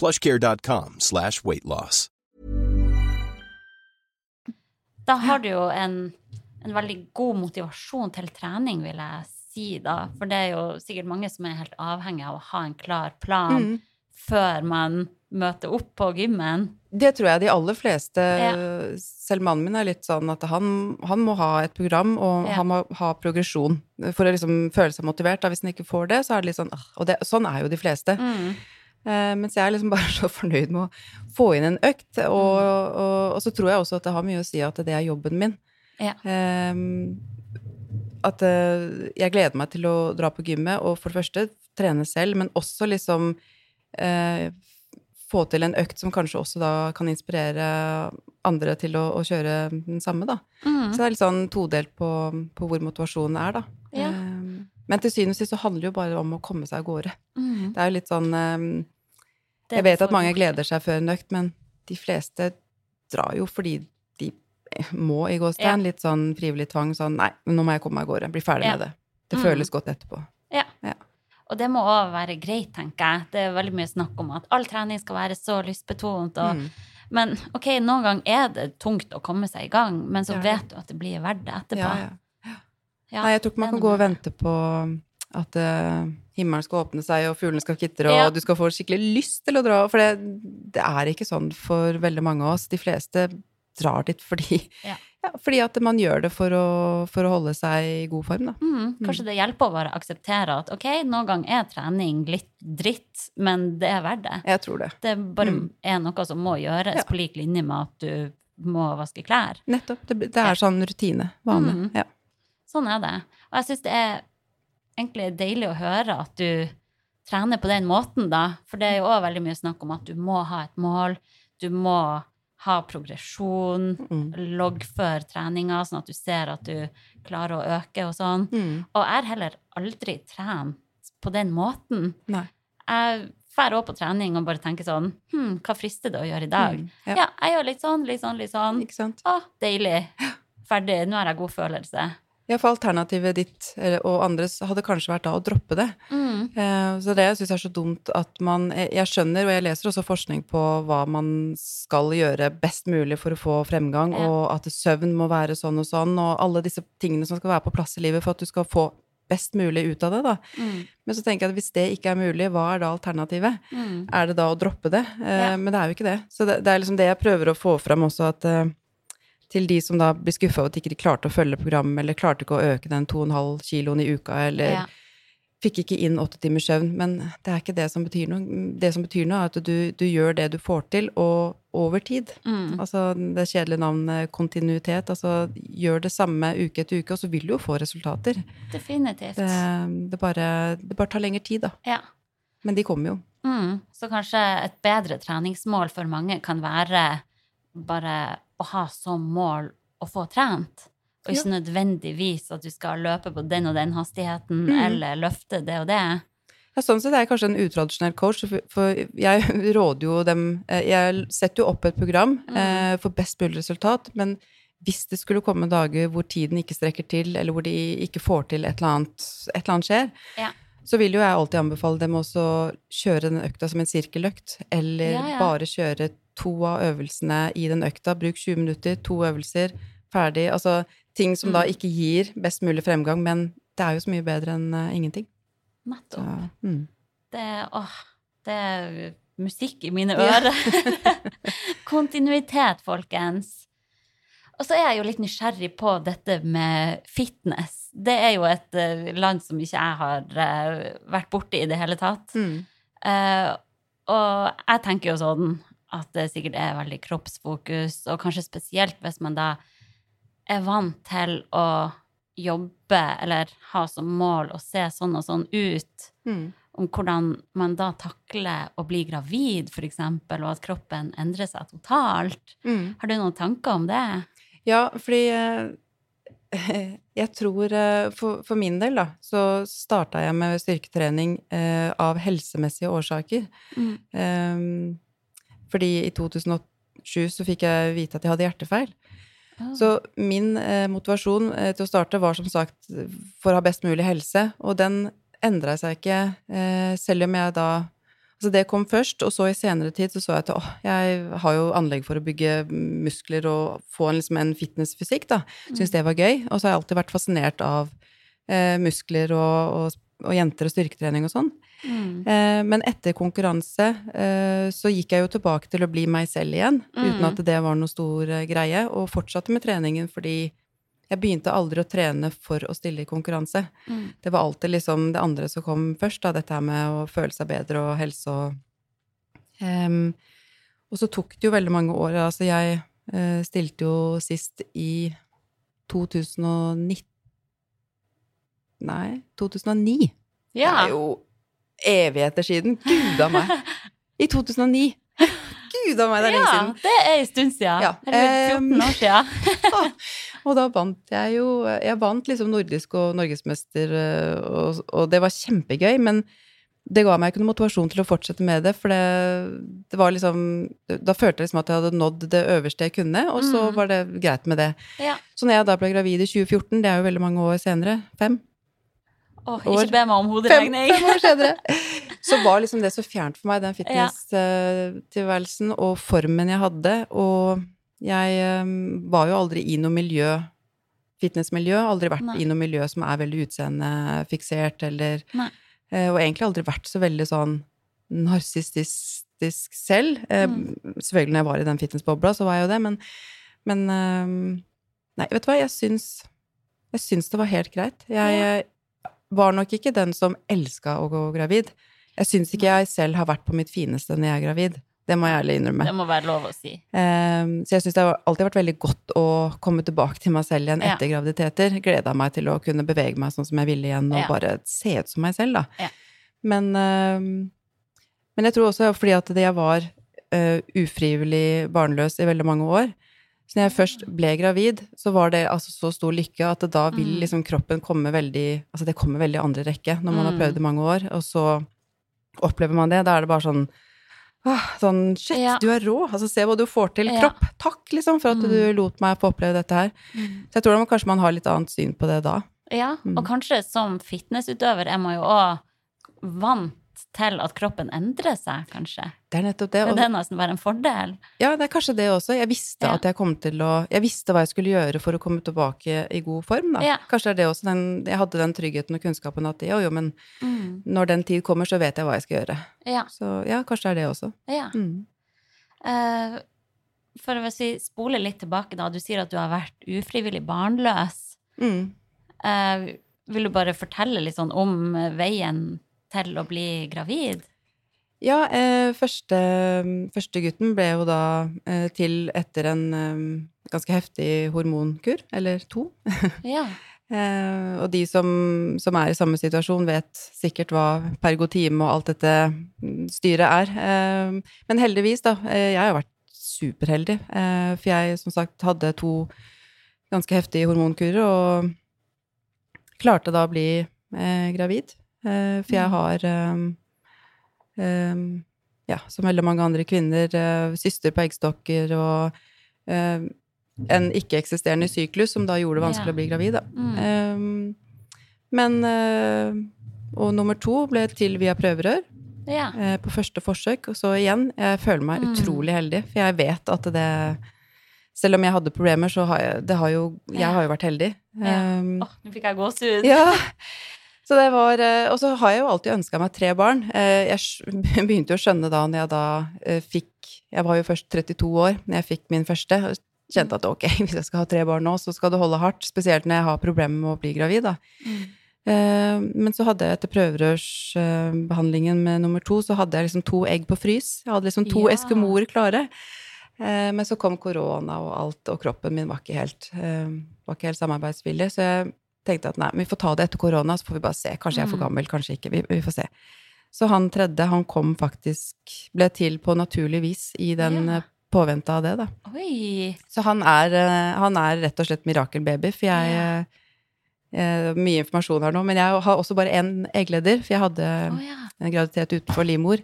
plushcare.com slash weight loss. Da har du jo en, en veldig god motivasjon til trening, vil jeg si da. For det er jo sikkert mange som er helt avhengig av å ha en klar plan Mm. før man møter opp på gymmen. Det tror jeg de aller fleste Ja. Selv mannen min er litt sånn at han, han må ha et program, og Ja. han må ha progresjon for å liksom føle seg motivert. Da. Hvis han ikke får det, så er det litt sånn Og det, sånn er jo de fleste. Mm. Eh, mens jeg er liksom bare så fornøyd med å få inn en økt. Og, og, og så tror jeg også at det har mye å si at det er jobben min. Ja. Eh, at eh, jeg gleder meg til å dra på gymmet og for det første trene selv, men også liksom eh, få til en økt som kanskje også da kan inspirere andre til å, å kjøre den samme, da. Mm. Så det er litt sånn todelt på, på hvor motivasjonen er, da. Ja. Eh, men til syvende og sist så handler det jo bare om å komme seg av gårde. Mm. Det er jo litt sånn eh, Jeg vet at mange gleder seg før en økt, men de fleste drar jo fordi de må i gåstegn. Litt sånn frivillig tvang. Sånn nei, men nå må jeg komme meg av gårde. Bli ferdig Ja. med det. Det Mm. føles godt etterpå. Ja. Ja. Og det må òg være greit, tenker jeg. Det er veldig mye snakk om at all trening skal være så lystbetont. Og, Mm. Men ok, noen ganger er det tungt å komme seg i gang, men så Ja. vet du at det blir verdt det etterpå. Ja, ja. Ja, Nei, jeg tror ikke man kan gå og vente på at uh, himmelen skal åpne seg, og fuglene skal kvitre, og Ja. du skal få skikkelig lyst til å dra. For det, det er ikke sånn for veldig mange av oss. De fleste drar dit fordi, Ja. ja, fordi at man gjør det for å, for å holde seg i god form, da. Mm, kanskje det hjelper å bare akseptere at ok, noen gang er trening litt dritt, men det er verdt det. Jeg tror det. Det bare Mm. er noe som må gjøres, på lik linje med at du må vaske klær. Nettopp. Det, det er sånn rutine. Vane. Mm. Ja. Sånn er det. Og jeg syns det er egentlig deilig å høre at du trener på den måten, da. For det er jo òg veldig mye snakk om at du må ha et mål. Du må ha progresjon, Mm. loggfør treninga, sånn at du ser at du klarer å øke og sånn. Mm. Og jeg har heller aldri trent på den måten. Nei. Jeg drar òg på trening og bare tenker sånn Hm, hva frister det å gjøre i dag? Mm. Ja. Ja. jeg gjør litt sånn, litt sånn, litt sånn. Ikke sant? Å, deilig. Ferdig. Nå har jeg god følelse. Ja, for alternativet ditt og andres hadde kanskje vært da å droppe det. Mm. Eh, Så det syns jeg er så dumt at man Jeg jeg skjønner, og jeg leser også forskning på hva man skal gjøre best mulig for å få fremgang, Ja. og at søvn må være sånn og sånn, og alle disse tingene som skal være på plass i livet for at du skal få best mulig ut av det, da. Mm. Men så tenker jeg at hvis det ikke er mulig, hva er da alternativet? Mm. Er det da å droppe det? Eh, Ja. Men det er jo ikke det. Så det, det er liksom det jeg prøver å få fram også, at eh, til de som da blir skuffa over at ikke de klarte å følge programmet, eller klarte ikke å øke den 2,5 kiloen i uka, eller Ja. fikk ikke inn åtte timers søvn. Men det er ikke det som betyr noe. Det som betyr noe, er at du, du gjør det du får til, og over tid. Mm. Altså det kjedelige navnet kontinuitet. Altså gjør det samme uke etter uke, og så vil du jo få resultater. Definitivt. Det, det, bare, det bare tar lengre tid, da. Ja. Men de kommer jo. Mm. Så kanskje et bedre treningsmål for mange kan være bare å ha som mål å få trent. Og ikke nødvendigvis at du skal løpe på den og den hastigheten, Mm. eller løfte det og det. Ja, sånn sett er jeg kanskje en utradisjonell coach, for- for jeg råder jo dem eh, Jeg setter jo opp et program Mm. eh, for best mulig resultat, men hvis det skulle komme dager hvor tiden ikke strekker til, eller hvor de ikke får til et eller annet, et eller annet skjer, Ja. Så vil jo jeg alltid anbefale dem også å kjøre den økta som en sirkeløkt, eller Ja, ja. bare kjøre to av øvelsene i den økta. Bruk 20 minutter, to øvelser, ferdig. Altså ting som da Mm. ikke gir best mulig fremgang, men det er jo så mye bedre enn uh, ingenting. Så, mm. Det, åh, det er musikk i mine Ja. ører. Kontinuitet, folkens. Og så er jeg jo litt nysgjerrig på dette med fitness. Det er jo et eh, land som ikke jeg har eh, vært borti i det hele tatt. Mm. Uh, og jeg tenker jo sånn at det sikkert er veldig kroppsfokus, og kanskje spesielt hvis man da er vant til å jobbe eller ha som mål å se sånn og sånn ut, Mm. om hvordan man da takler å bli gravid, for eksempel, og at kroppen endrer seg totalt. Mm. Har du noen tanker om det? Ja, fordi jeg tror eh, for, for min del, da, så starta jeg med styrketrening eh, av helsemessige årsaker. Mm. Eh, fordi i 2007 så fikk jeg vite at jeg hadde hjertefeil. Ah. Så min eh, motivasjon eh, til å starte var som sagt for å ha best mulig helse, og den endra seg ikke, eh, selv om jeg da Altså det kom først, og så i senere tid så så jeg at åh, jeg har jo anlegg for å bygge muskler og få en, liksom en fitnessfysikk, da. Syns det var gøy. Og så har jeg alltid vært fascinert av eh, muskler og, og, og jenter og styrketrening og sånn. Mm. Eh, men etter konkurranse eh, så gikk jeg jo tilbake til å bli meg selv igjen, uten Mm. at det var noe stor eh, greie, og fortsatte med treningen fordi jeg begynte aldri å trene for å stille i konkurranse. Mm. Det var alltid liksom det andre som kom først, da, dette her med å føle seg bedre og helse og um, Og så tok det jo veldig mange år. Altså, jeg uh, stilte jo sist i 2019 Nei, 2009. Det er jo evigheter siden. Gud a meg. I 2009. Gud a meg, det er lenge siden. ja, det er en stund siden. Ja, Eller 14 em, år siden. Og da vant jeg jo Jeg vant liksom nordisk og norgesmester, eh, og, og det var kjempegøy, men det ga meg ikke noe motivasjon til å fortsette med det, for det, det var liksom Da følte jeg liksom at jeg hadde nådd det øverste jeg kunne, og så Mm. var det greit med det. Ja. Så når jeg da ble gravid i 2014, det er jo veldig mange år senere, fem, Åh, År. ikke be meg om fem, hoderegning. fem år senere, så var liksom det så fjernt for meg, den fitness-tilværelsen og formen jeg hadde. Og jeg eh, var jo aldri i noe miljø fitnessmiljø. Aldri vært Nei. i noe miljø som er veldig utseendefiksert, eller Nei. eh, Og egentlig aldri vært så veldig sånn narsissistisk selv. Eh, Mm. Selvfølgelig når jeg var i den fitnessbobla, så var jeg jo det, men, men eh, Nei, vet du hva, jeg syns Jeg syns det var helt greit. Jeg eh, var nok ikke den som elska å gå gravid. Jeg syns ikke jeg selv har vært på mitt fineste når jeg er gravid. Det må jeg ærlig innrømme. Det må være lov å si. Um, så jeg syns det har alltid vært veldig godt å komme tilbake til meg selv igjen Ja. etter graviditeter. Gleda meg til å kunne bevege meg sånn som jeg ville igjen, og Ja. bare se ut som meg selv, da. Ja. Men, um, men jeg tror også fordi at jeg var uh, ufrivillig barnløs i veldig mange år. Så når jeg først ble gravid, så var det altså så stor lykke at da vil Mm. liksom kroppen komme veldig Altså det kommer veldig i andre rekke når man har Mm. prøvd i mange år, og så opplever man det. Da er det bare sånn sånn shit, Ja. du er rå. Altså, se hva du får til. Ja. Kropp, takk, liksom, for at Mm. du lot meg få oppleve dette her. Så jeg tror man, kanskje man har litt annet syn på det da. Ja, Mm. og kanskje som fitnessutøver er man jo òg vant til at kroppen endrer seg, kanskje. Det er nettopp det. Og, det nesten bare en fordel? ja, det er kanskje det også. Jeg visste Ja. at jeg kom til å Jeg visste hva jeg skulle gjøre for å komme tilbake i god form, da. Ja. Kanskje det er det også. Den, jeg hadde den tryggheten og kunnskapen at jo, jo, men Mm. når den tid kommer, så vet jeg hva jeg skal gjøre. Ja. Så ja, kanskje det er det også. ja. Mm. Uh, for å si, spole litt tilbake, da. Du sier at du har vært ufrivillig barnløs. Mm. Uh, vil du bare fortelle litt sånn om veien til å bli gravid? Ja, eh, første, første gutten ble jo da eh, til etter en eh, ganske heftig hormonkur, eller to. Ja. Eh, og de som, som er i samme situasjon, vet sikkert hva pergotime og alt dette mm, styret er. Eh, men heldigvis, da. Eh, jeg har vært superheldig. Eh, for jeg, som sagt, hadde to ganske heftige hormonkurer, og klarte da å bli gravid. Eh, for jeg har eh, eh, ja, som veldig mange andre kvinner, eh, syster på eggstokker og eh, en ikke-eksisterende syklus, som da gjorde det vanskelig å bli gravid. Mm. Men eh, Og nummer to ble til via prøverør ja. på første forsøk. Og så igjen, jeg føler meg Mm. utrolig heldig, for jeg vet at det Selv om jeg hadde problemer, så har jeg, det har jo, jeg har jo vært heldig. Ja. Um, Åh, nå fikk jeg gåsehud. ja. Så det var eh, Og så har jeg jo alltid ønska meg tre barn. Eh, Jeg begynte jo å skjønne da når jeg da eh, fikk Jeg var jo først 32 år når jeg fikk min første. og Kjente at ok, hvis jeg skal ha tre barn nå, så skal det holde hardt. Spesielt når jeg har problemer med å bli gravid, da. Mm. Men så hadde jeg etter prøverørsbehandlingen med nummer to, så hadde jeg liksom to egg på frys. Jeg hadde liksom to Ja. eskimoer klare. Men så kom korona og alt, og kroppen min var ikke helt, var ikke helt samarbeidsvillig. Så jeg tenkte at nei, vi får ta det etter korona, så får vi bare se. Kanskje jeg er for Mm. gammel, kanskje ikke. Vi, vi får se. Så han tredje, han kom faktisk Ble til på naturlig vis i den Ja. ja. påvente av det, da. Oi. Så han er, eh, han er rett og slett mirakelbaby, for jeg Ja. eh, Mye informasjon her nå, men jeg har også bare én eggleder, for jeg hadde oh, ja. en graviditet utenfor livmor.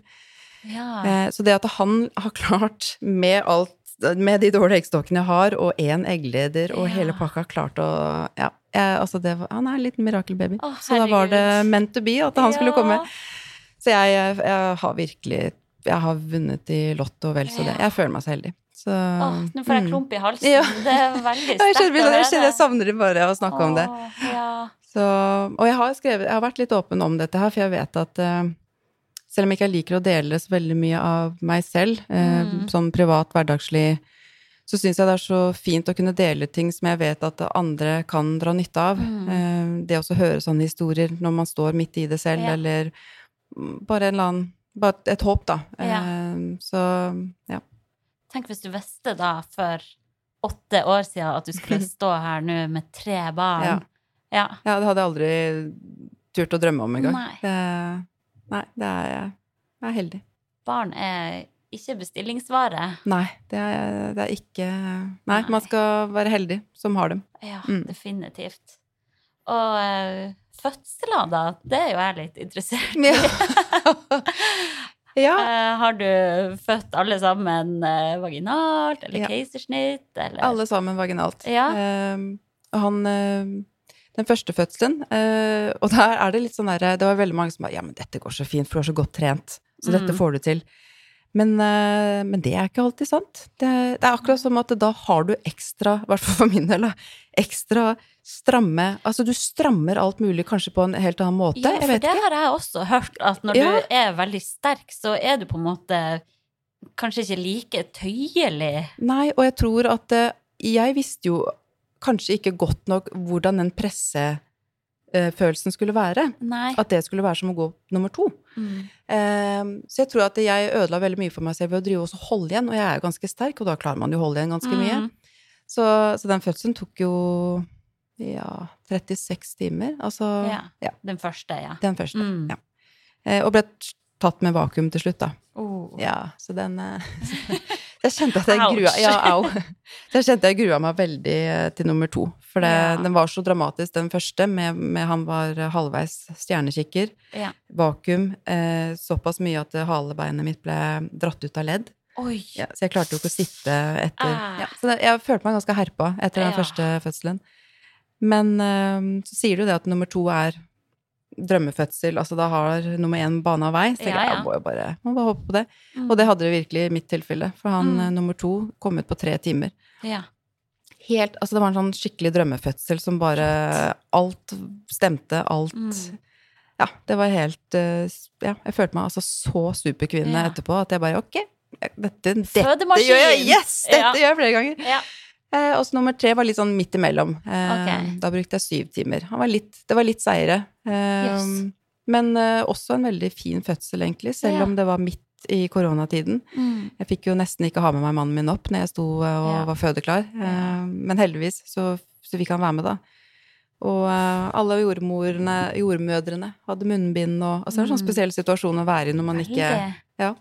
ja. Eh, Så det at han har klart, med alt med de dårlige eggstokkene jeg har, og én eggleder og Ja. hele pakka, klart å Ja, jeg, altså det han er en liten mirakelbaby. Så da var det meant to be at han skulle komme. Så jeg, jeg har virkelig Jeg har vunnet i Lotto vel så det. Jeg føler meg så heldig. Så Åh, nå får jeg mm. klump i halsen. Ja. Det er veldig Ja, Jeg sterkt jeg, jeg savner bare å snakke om det. Ja. Så, og jeg har, skrevet, jeg har vært litt åpen om dette her, for jeg vet at uh, selv om jeg ikke liker å dele så veldig mye av meg selv, uh, Mm. sånn privat, hverdagslig, så syns jeg det er så fint å kunne dele ting som jeg vet at andre kan dra nytte av. Mm. Eh, det å høre sånne historier når man står midt i det selv, Ja. eller bare annen Bare et håp, da. Ja. Eh, så ja. Tenk hvis du visste da for åtte år siden at du skulle stå her nå med tre barn. Ja. Ja. ja. Det hadde jeg aldri turt å drømme om engang. Nei. Det, nei, det er. Jeg er heldig. Barn er ikke bestillingsvare. Nei, det er, det er ikke Nei, Nei. man skal være heldig som har dem. Ja, Mm. definitivt. Og uh, fødsler, da? Det er jo jeg litt interessert i. Ja. ja. Uh, har du født alle sammen uh, vaginalt eller Ja. keisersnitt? Eller? Alle sammen vaginalt. Ja. Ehm, han eh, Den første fødselen eh, Og der er det litt sånn derre Det var veldig mange som bare Ja, men dette går så fint, for du er så godt trent. Så dette Mm. får du til. Men, eh, men det er ikke alltid sant. Det, det er akkurat som at da har du ekstra, i hvert fall for min del, ekstra stramme Altså du strammer alt mulig kanskje på en helt annen måte. Ja, for vet det ikke. har jeg også hørt, at når Ja. du er veldig sterk, så er du på en måte kanskje ikke like tøyelig. Nei, og jeg tror at eh, Jeg visste jo kanskje ikke godt nok hvordan den pressefølelsen skulle være. Nei. At det skulle være som å gå nummer to. Mm. Eh, så jeg tror at jeg ødela veldig mye for meg selv ved å drive og holde igjen, og jeg er jo ganske sterk, og da klarer man jo å holde igjen ganske mye. Mm. Så, så den fødselen tok jo ja, 36 timer. Altså Ja. ja, Den første, ja. den første. Mm. Ja. Eh, og ble tatt med vakuum til slutt, da. Oh. Ja, så den eh, Jeg kjente at jeg grua Ja, jeg kjente jeg grua meg veldig eh, til nummer to. For det, Ja. den var så dramatisk, den første, med, med han var halvveis stjernekikker, Ja. vakuum, eh, såpass mye at halebeinet mitt ble dratt ut av ledd. Ja, så jeg klarte jo ikke å sitte etter Ah. ja, Så jeg følte meg ganske herpa etter den første fødselen. Men eh, så sier du det at nummer to er drømmefødsel, altså da har nummer én bana vei. Så jeg, jeg må jo bare, må bare håpe på det. Mm. Og det hadde det virkelig i mitt tilfelle. For han Mm. eh, nummer to kom ut på tre timer. Ja. Helt, altså Det var en sånn skikkelig drømmefødsel som bare Alt stemte, alt Mm. Ja, det var helt eh, Ja, jeg følte meg altså så superkvinne Ja. etterpå at jeg bare Ok, dette, dette gjør jeg! Yes! Dette Ja. gjør jeg flere ganger. Ja. Eh, og så nummer tre var litt sånn midt imellom. Eh, okay. Da brukte jeg syv timer. Han var litt, det var litt seire. Eh, Yes. Men eh, også en veldig fin fødsel, egentlig, selv om det var midt i koronatiden. Mm. Jeg fikk jo nesten ikke ha med meg mannen min opp når jeg sto eh, og Ja. var fødeklar. Eh. Men heldigvis så, så fikk han være med, da. Og eh, alle jordmødrene hadde munnbind og Altså det er en sånn Mm. spesiell situasjon å være i når man ikke Ja.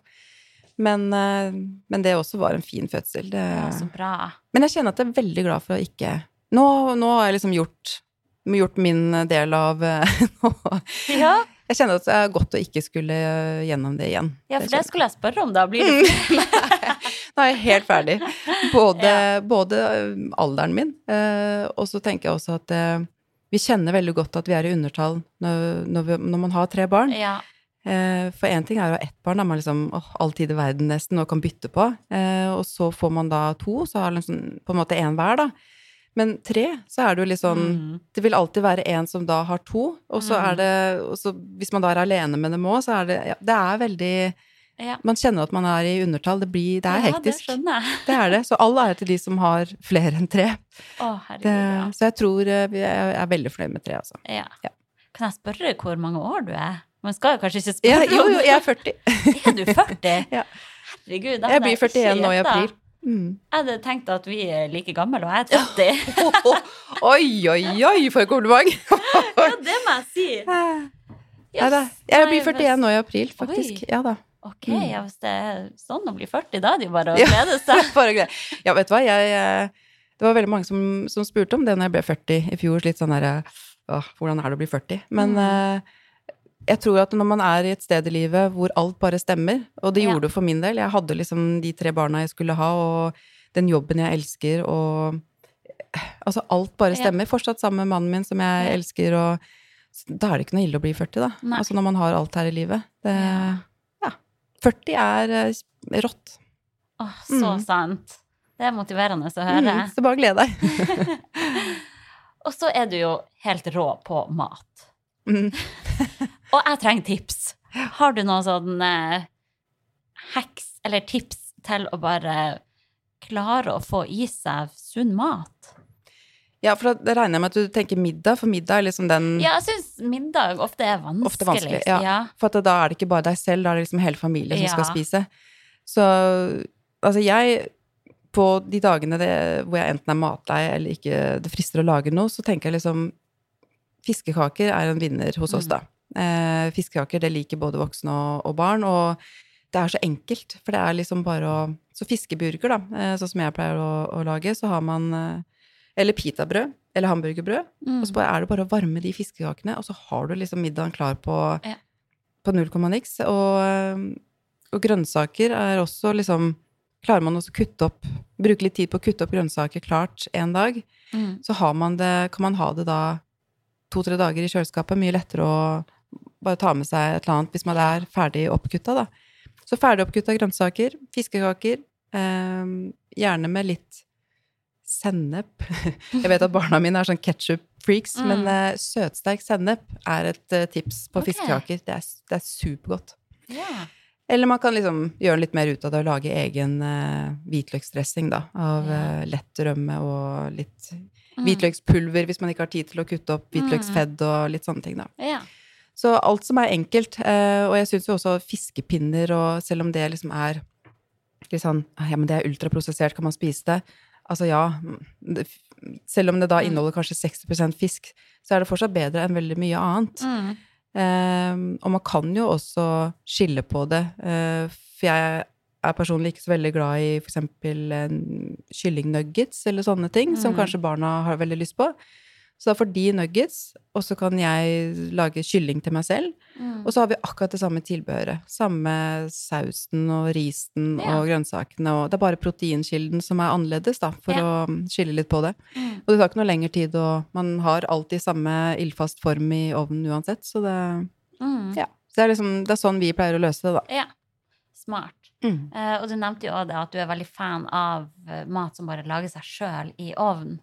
Men, men det også var en fin fødsel. Det, Ja, så bra. men jeg kjenner at jeg er veldig glad for å ikke Nå, nå har jeg liksom gjort, gjort min del av nå- Ja, Jeg kjenner at det er godt å ikke skulle eh, gjennom det igjen. ja for det, det skulle jeg spørre om, da. Blir det Nå er jeg helt ferdig. Både, Ja. både alderen min, eh, og så tenker jeg også at eh, vi kjenner veldig godt at vi er i undertall når, når, vi, når man har tre barn. Ja. Eh, for én ting er å ha ett barn, da man liksom åh, all tid i verden nesten og kan bytte på. Eh, og så får man da to, så har liksom på en måte én hver, da. Men tre, så er det jo litt sånn Mm. Det vil alltid være en som da har to, og så Mm. er det og så Hvis man da er alene med dem òg, så er det ja, Det er veldig ja. Man kjenner at man er i undertall. Det blir Det er Ja, hektisk. det skjønner jeg. Det er det. Så all ære til de som har flere enn tre. Å, Det, ja. så jeg tror eh, vi er, jeg er veldig fornøyd med tre, altså. ja. Kan jeg spørre hvor mange år du er? Man skal jo kanskje ikke Ja, spørre jo, jo, jeg er 40. Er du 40? Ja. Herregud, Jeg blir 41 nå i april. Mm. Jeg hadde tenkt at vi er like gamle, og jeg er 30. Oi, oi, oi, for et kompliment! ja, det må jeg si. Ja, da. Jeg blir Nei, 41 nå i april, faktisk. Oi. Ja da. Ok, Mm. ja, hvis det er sånn å bli 40, da er det jo bare å glede seg. Ja, vet du hva, jeg eh, Det var veldig mange som, som spurte om det når jeg ble 40 i fjor. Litt sånn derre Åh, hvordan er det å bli 40? Men Mm. eh, jeg tror at når man er i et sted i livet hvor alt bare stemmer, og det gjorde det for min del Jeg hadde liksom de tre barna jeg skulle ha, og den jobben jeg elsker, og Altså, alt bare stemmer. Fortsatt sammen med mannen min, som jeg elsker, og da er det ikke noe ille å bli 40, da. Nei. Altså når man har alt her i livet. Det, Ja. ja. 40 er eh, rått. Åh, så Mm. sant. Det er motiverende å høre. Mm, så bare gled deg. Og så er du jo helt rå på mat. Mm. Og jeg trenger tips. Har du noen sånn eh, eller tips til å bare klare å få i seg sunn mat? Ja, for da regner jeg med at du tenker middag, for middag er liksom den Ja, jeg syns middag ofte er vanskelig. Ofte vanskelig, ja. For at da er det ikke bare deg selv, da er det liksom hele familien som Ja. skal spise. Så altså jeg På de dagene det, hvor jeg enten er matlei eller ikke det frister å lage noe, så tenker jeg liksom Fiskekaker er en vinner hos oss, Mm. Eh, fiskekaker, det liker både voksne og, og barn, og det er så enkelt, for det er liksom bare å Så fiskeburger, da, eh, sånn som jeg pleier å, å lage, så har man eh, Eller pitabrød, eller hamburgerbrød. Mm. Og så er det bare å varme de fiskekakene, og så har du liksom middagen klar på, Ja. på null komma niks. Og, og grønnsaker er også liksom Klarer man også å kutte opp Bruke litt tid på å kutte opp grønnsaker klart en dag, Mm. så har man det, kan man ha det da to-tre dager i kjøleskapet. Mye lettere å bare ta med seg et eller annet hvis man er ferdig oppkutta, da. Så ferdig oppkutta grønnsaker, fiskekaker, eh, gjerne med litt sennep. Jeg vet at barna mine er sånn ketsjup-freaks, Mm. men eh, søtsterk sennep er et eh, tips på okay. fiskekaker. Det er, det er supergodt. Yeah. Eller man kan liksom gjøre litt mer ut av det og lage egen eh, hvitløksdressing, da. Av eh, lett rømme og litt Mm. hvitløkspulver hvis man ikke har tid til å kutte opp hvitløksfedd og litt sånne ting, da. Ja. Så alt som er enkelt. Eh, og jeg syns jo også fiskepinner, og selv om det liksom er litt sånn Ja, men det er ultraprosessert, kan man spise det? Altså ja. Det, selv om det da Mm. inneholder kanskje 60% fisk, så er det fortsatt bedre enn veldig mye annet. Mm. Eh, og man kan jo også skille på det. Eh, for jeg er personlig ikke så veldig glad i f.eks. kyllingnuggets eller sånne ting, som Mm. kanskje barna har veldig lyst på. Så da får de nuggets, og så kan jeg lage kylling til meg selv. Mm. Og så har vi akkurat det samme tilbehøret. Samme sausen og risen Ja. og grønnsakene. Og det er bare proteinkilden som er annerledes, da, for Ja. å skille litt på det. Mm. Og det tar ikke noe lengre tid, og man har alltid samme ildfast form i ovnen uansett, så det Mm. ja. Så det er liksom, det er sånn vi pleier å løse det, da. Ja. Smart. Eh, og du nevnte jo òg det at du er veldig fan av eh, mat som bare lager seg sjøl i ovnen.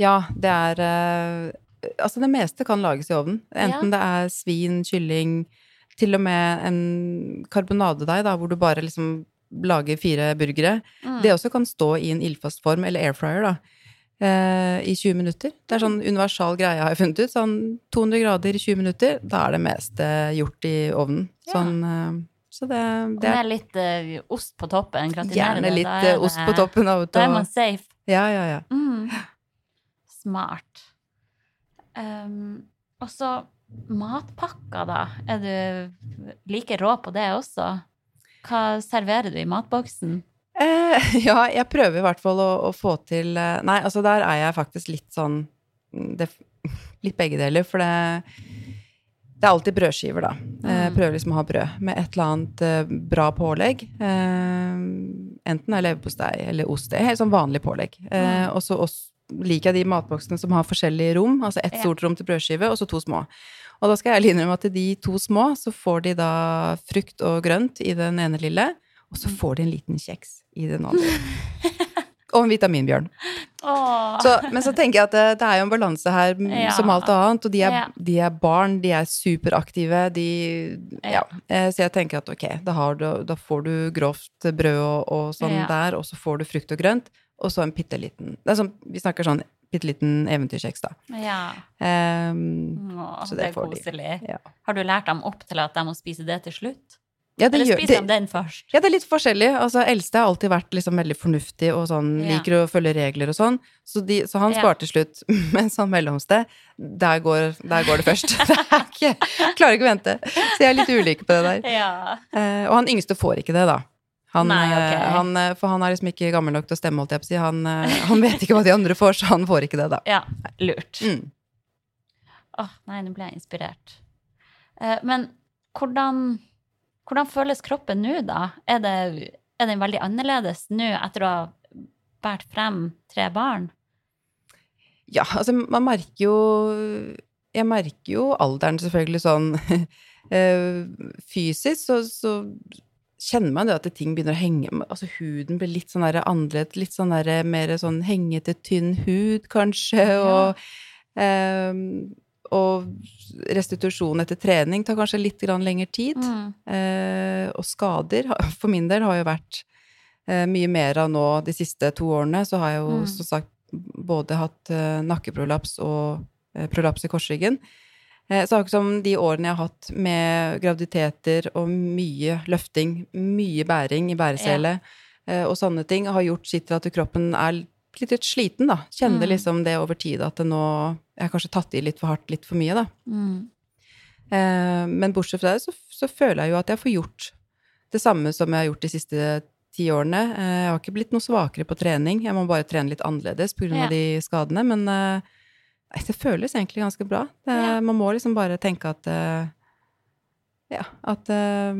Ja, det er eh, Altså, det meste kan lages i ovnen. Enten det er svin, kylling, til og med en karbonadedeig, da, hvor du bare liksom lager fire burgere. Mm. Det også kan stå i en ildfast form, eller air fryer, da. eh, I 20 minutter. Det er sånn universal greie, har jeg funnet ut. Sånn 200 grader i 20 minutter, da er det meste gjort i ovnen. Ja. Sånn, eh, så det, det er med litt eh, ost på toppen. gratinere gjerne litt eh, ost på toppen. Vet Da er man safe. Ja, ja, ja. Mm. Smart. Um, og så matpakker, da. Er du like rå på det også? Hva serverer du i matboksen? Eh, ja, jeg prøver i hvert fall å, å få til eh, Nei, altså der er jeg faktisk litt sånn mm, det, Litt begge deler, for det det er alltid brødskiver, da. Eh, Mm. prøver liksom å ha brød med et eller annet eh, bra pålegg. Eh, enten er leverpostei eller ost. Det er helt sånn vanlig pålegg. Mm. og så liker jeg de matboksene som har forskjellige rom. Altså ett Ja. stort rom til brødskive, og så to små. Og da skal jeg innrømme at de to små, så får de da frukt og grønt i den ene lille, og så får de en liten kjeks i den andre. og en vitaminbjørn. Så, men så tenker jeg at det, det er jo en balanse her Ja. som alt annet, og de er, Ja. de er barn, de er superaktive, de Ja. Eh, Så jeg tenker at ok, da, har du, da får du grovt brød og, og sånn der, og så får du frukt og grønt, og så en bitte liten sånn, Vi snakker sånn bitte liten eventyrkjeks, da. Ja. Um, Nå, Så det det er får de. Ja. Har du lært dem opp til at de må spise det til slutt? ja, det Eller gjør, spiser det, de den først? ja, det er litt forskjellig. Altså, Eldste har alltid vært liksom veldig fornuftig og sånn, Ja. liker å følge regler og sånn, så, de, så han Ja. sparer til slutt. Mens han mellomste, der går, der går det først. ikke, klarer ikke å vente. Så jeg er litt ulik på det der. Ja. Uh, og han yngste får ikke det, da. Han, Nei, ok. eh, han, eh, for han er liksom ikke gammel nok til å stemme, holdt jeg på å si. Han, eh, han vet ikke hva de andre får, så han får ikke det, da. ja. Lurt. Mm. Åh, nei, nå ble jeg inspirert. Eh, men hvordan, hvordan føles kroppen nå, da? Er, det, er den veldig annerledes nå etter å ha båret frem tre barn? Ja, altså, man merker jo Jeg merker jo alderen selvfølgelig sånn eh, fysisk, så, så kjenner man det at ting begynner å henge Altså huden blir litt sånn annerledes, litt sånn der mer sånn hengete, tynn hud, kanskje, Ja. og eh, og restitusjon etter trening tar kanskje litt grann lengre tid. Mm. Eh, og skader, for min del, har jo vært eh, mye mer av nå de siste to årene. Så har jeg jo Mm. som sagt både hatt eh, nakkeprolaps og eh, prolaps i korsryggen. Eh, så akkurat som de årene jeg har hatt med graviditeter og mye løfting, mye bæring i bæresele ja. og sånne ting, har gjort sitt til at kroppen er litt, litt sliten, da. Kjenner Mm. liksom det over tid at det nå Jeg har kanskje tatt i litt for hardt, litt for mye, da. Mm. Eh, men bortsett fra det, så, så føler jeg jo at jeg får gjort det samme som jeg har gjort de siste ti årene. Eh, jeg har ikke blitt noe svakere på trening, jeg må bare trene litt annerledes pga. Ja. de skadene. Men eh, det føles egentlig ganske bra. Det, Ja. Man må liksom bare tenke at eh, Ja, at eh,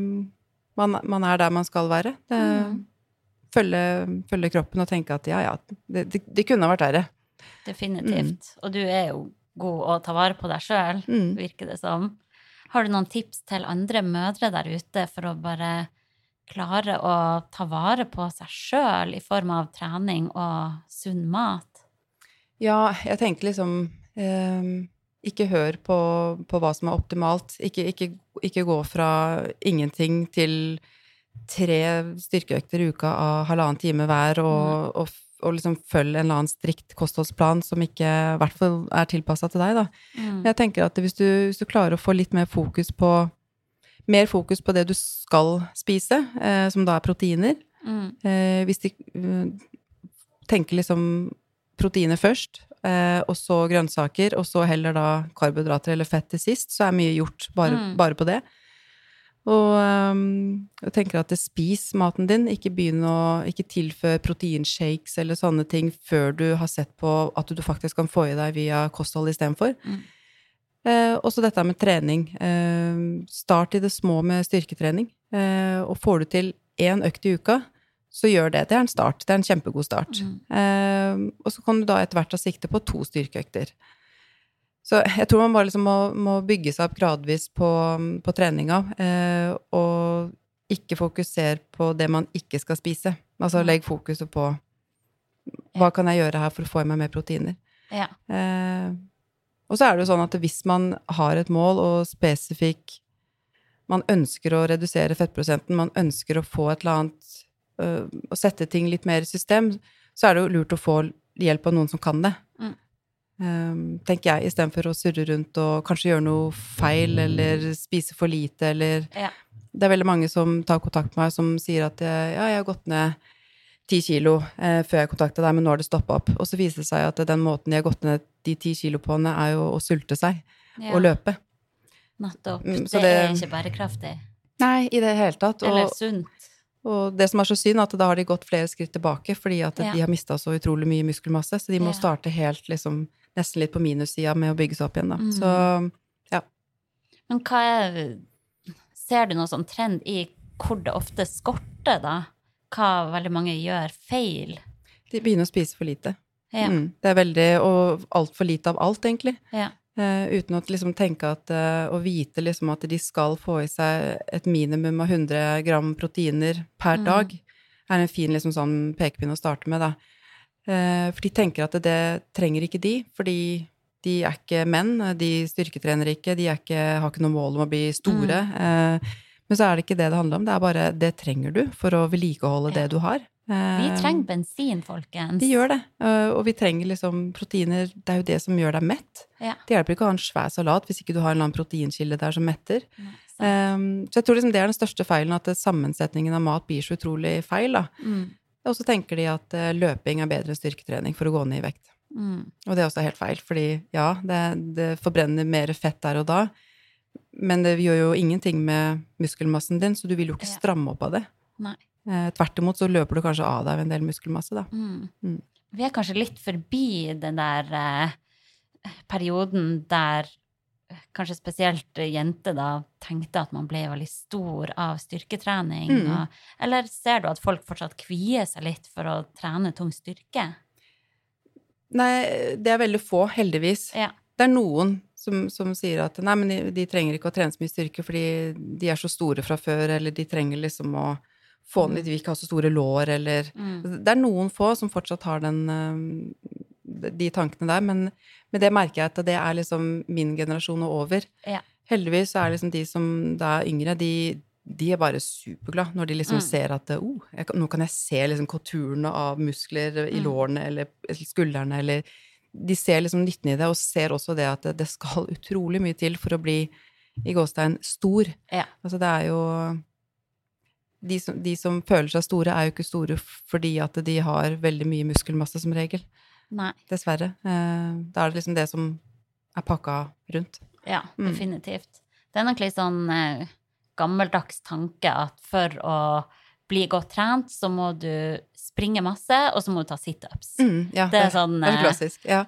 man, man er der man skal være. Det, Mm. følge, følge kroppen og tenke at ja, ja, det, det, det kunne ha vært verre. Definitivt. Og du er jo god å ta vare på deg sjøl, Mm. virker det som. Har du noen tips til andre mødre der ute for å bare klare å ta vare på seg sjøl i form av trening og sunn mat? Ja, jeg tenker liksom Ikke hør på, på, hva som er optimalt. Ikke, ikke, ikke, gå fra ingenting til tre styrkeøkter i uka av halvannen time hver, og, og, og liksom følg en eller annen strikt kostholdsplan som ikke i hvert fall er tilpassa til deg, da. Mm. Jeg tenker at hvis du, hvis du, klarer å få litt mer fokus på mer fokus på det du skal spise, eh, som da er proteiner. Mm. Eh, hvis de uh, tenker liksom proteiner først, eh, og så grønnsaker, og så heller da karbohydrater eller fett til sist, så er mye gjort bare, mm. bare på det. Og um, jeg tenker at spis maten din, ikke begynn å ikke tilføre proteinshakes eller sånne ting før du har sett på at du faktisk kan få i deg via kosthold istedenfor. Mm. Eh, også dette med trening. Eh, start i det små med styrketrening. Eh, og får du til én økt i uka, så gjør det. Det er en start. Det er en kjempegod start. Mm. Eh, og så kan du da etter hvert ta sikte på to styrkeøkter. Så jeg tror man bare liksom må, må, bygge seg opp gradvis på, på treninga, eh, og ikke fokusere på det man ikke skal spise. Altså legg fokuset på hva kan jeg gjøre her for å få i meg mer proteiner. Ja. Eh, og så er det jo sånn at hvis man har et mål og spesifikk Man ønsker å redusere fettprosenten, man ønsker å få et eller annet å sette ting litt mer i system, så er det jo lurt å få hjelp av noen som kan det. Mm. Um, tenker jeg, istedenfor å surre rundt og kanskje gjøre noe feil eller spise for lite eller ja. Det er veldig mange som tar kontakt med meg, som sier at ja, jeg har gått ned ti kilo eh, før jeg kontakta deg, men nå har det stoppa opp. Og så viser det seg at den måten de har gått ned de ti kilo på, er jo å sulte seg ja. og løpe. Nettopp. Mm, det, det, er ikke bærekraftig. Nei, i det hele tatt. Og, Eller sunt. Og det som er så synd, at da har de gått flere skritt tilbake fordi at ja. de har mista så utrolig mye muskelmasse. Så de må ja. starte helt liksom nesten litt på minussida med å bygge seg opp igjen, da. Mm. Så ja. Men hva er Ser du noen sånn trend i hvor det ofte skorter, da? Hva veldig mange gjør feil? De begynner å spise for lite. Ja. Mm, det er veldig Og altfor lite av alt, egentlig. Ja. Uh, uten å liksom tenke at uh, Å vite liksom at de skal få i seg et minimum av 100 gram proteiner per mm. dag, er en fin liksom sånn pekepinn å starte med, da. Uh, for de tenker at det, det, trenger ikke de, fordi de er ikke menn, de styrketrener ikke, de ikke, har ikke noe mål om å bli store. Mm. men så er det ikke det det handler om, det er bare det trenger du for å vedlikeholde ja. det du har. Vi eh, trenger bensin, folkens. Vi gjør det. Eh, og vi trenger liksom proteiner. Det er jo det som gjør deg mett. Ja. Det hjelper ikke å ha en svær salat hvis ikke du har en eller annen proteinkilde der som metter. Nei, um, så jeg tror liksom det er den største feilen, at sammensetningen av mat blir så utrolig feil. da. Mm. Og så tenker de at uh, løping er bedre enn styrketrening for å gå ned i vekt. Mm. Og det er også helt feil, fordi ja, det, det forbrenner mer fett der og da, men det gjør jo ingenting med muskelmassen din, så du vil jo ikke stramme opp av det. Nei. Eh, tvert imot så løper du kanskje av deg en del muskelmasse, da. Mm. Mm. Vi er kanskje litt forbi den der eh, perioden der eh, kanskje spesielt jenter da tenkte at man ble veldig stor av styrketrening. Mm. Og, eller ser du at folk fortsatt kvier seg litt for å trene tung styrke? Nei, det er veldig få, heldigvis. Ja. Det er noen som, som, sier at nei, men de, de, trenger ikke å trene så mye styrke fordi de er så store fra før, eller de trenger liksom å få den litt, vi ikke har så store lår, eller mm. Det er noen få som fortsatt har den, eh, de tankene der, men med det merker jeg at det er liksom min generasjon og over. Ja. Heldigvis så er liksom de som da er yngre, de, de er bare superglade når de liksom mm. ser at oh, jeg, nå kan jeg se liksom konturene av muskler i mm. lårene eller skuldrene, eller De ser liksom nytten i det, og ser også det at det, det skal utrolig mye til for å bli i gåstein stor. Ja. Altså det er jo de som, de som, føler seg store, er jo ikke store fordi at de har veldig mye muskelmasse, som regel. Nei. Dessverre. Eh, da er det liksom det som er pakka rundt. Ja, mm. definitivt. Mm. Det er nok litt sånn eh, gammeldags tanke at for å bli godt trent, så må du springe masse, og så må du ta situps. Mm, ja, det er sånn det er klassisk, ja.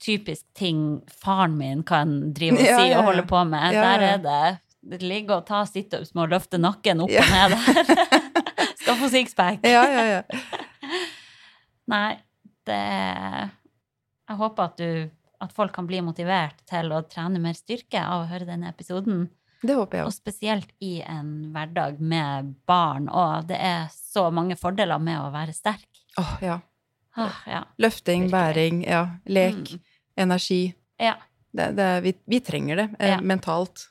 typisk ting faren min kan drive og si ja, og holde på med. Der er det ligge og ta situps med å løfte nakken opp og ned der. Skal få sixpack. ja, ja, ja. Nei, det Jeg håper at, du, at folk kan bli motivert til å trene mer styrke av å høre denne episoden. Det håper jeg Og spesielt i en hverdag med barn, og det er så mange fordeler med å være sterk. Åh, ja. Ah, ja. Løfting, Virkelig. bæring, ja. Lek, Mm. energi. ja, Det, det, vi, vi trenger det eh, Ja. mentalt.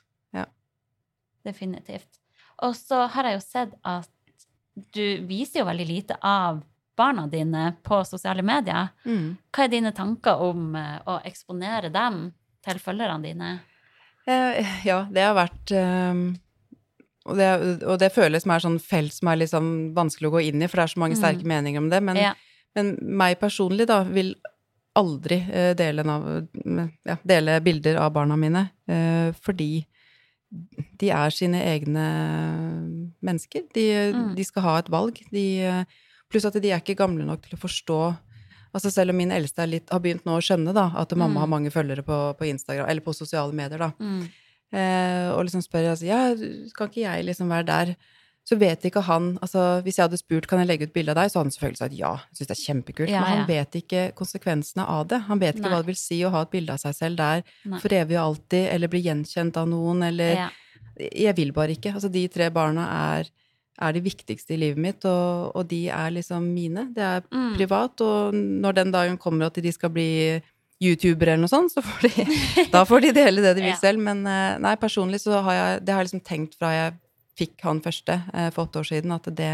Definitivt. Og så har jeg jo sett at du viser jo veldig lite av barna dine på sosiale medier. Mm. Hva er dine tanker om eh, å eksponere dem til følgerne dine? Eh, ja, det har vært eh, og, det, og det føles som er sånn felt som er liksom vanskelig å gå inn i, for det er så mange Mm. sterke meninger om det. Men, Ja. men meg personlig, da, vil aldri eh, dele, av, ja, dele bilder av barna mine, eh, fordi de er sine egne mennesker. De, Mm. de skal ha et valg. De, pluss at de er ikke gamle nok til å forstå Altså Selv om min eldste er litt, har begynt nå å skjønne da, at mamma Mm. har mange følgere på, på Instagram, eller på sosiale medier, da, Mm. eh, og liksom spør altså, ja, kan ikke jeg liksom være der? Så vet ikke han altså Hvis jeg hadde spurt kan jeg legge ut bilde av deg, så hadde han selvfølgelig sagt ja. Jeg synes det er kjempekult. Ja, men han vet ikke konsekvensene av det. Han vet ikke Nei. hva det vil si å ha et bilde av seg selv der Nei. for evig og alltid, eller bli gjenkjent av noen, eller Ja. Jeg vil bare ikke. Altså, de tre barna er, er de viktigste i livet mitt, og, og de er liksom mine. Det er Mm. privat, og når den dagen kommer at de skal bli youtubere eller noe sånt, så får de, da får de dele det de vil Ja. selv. Men eh, nei, personlig så har jeg, det har jeg liksom tenkt fra jeg fikk han første eh, for åtte år siden, at det,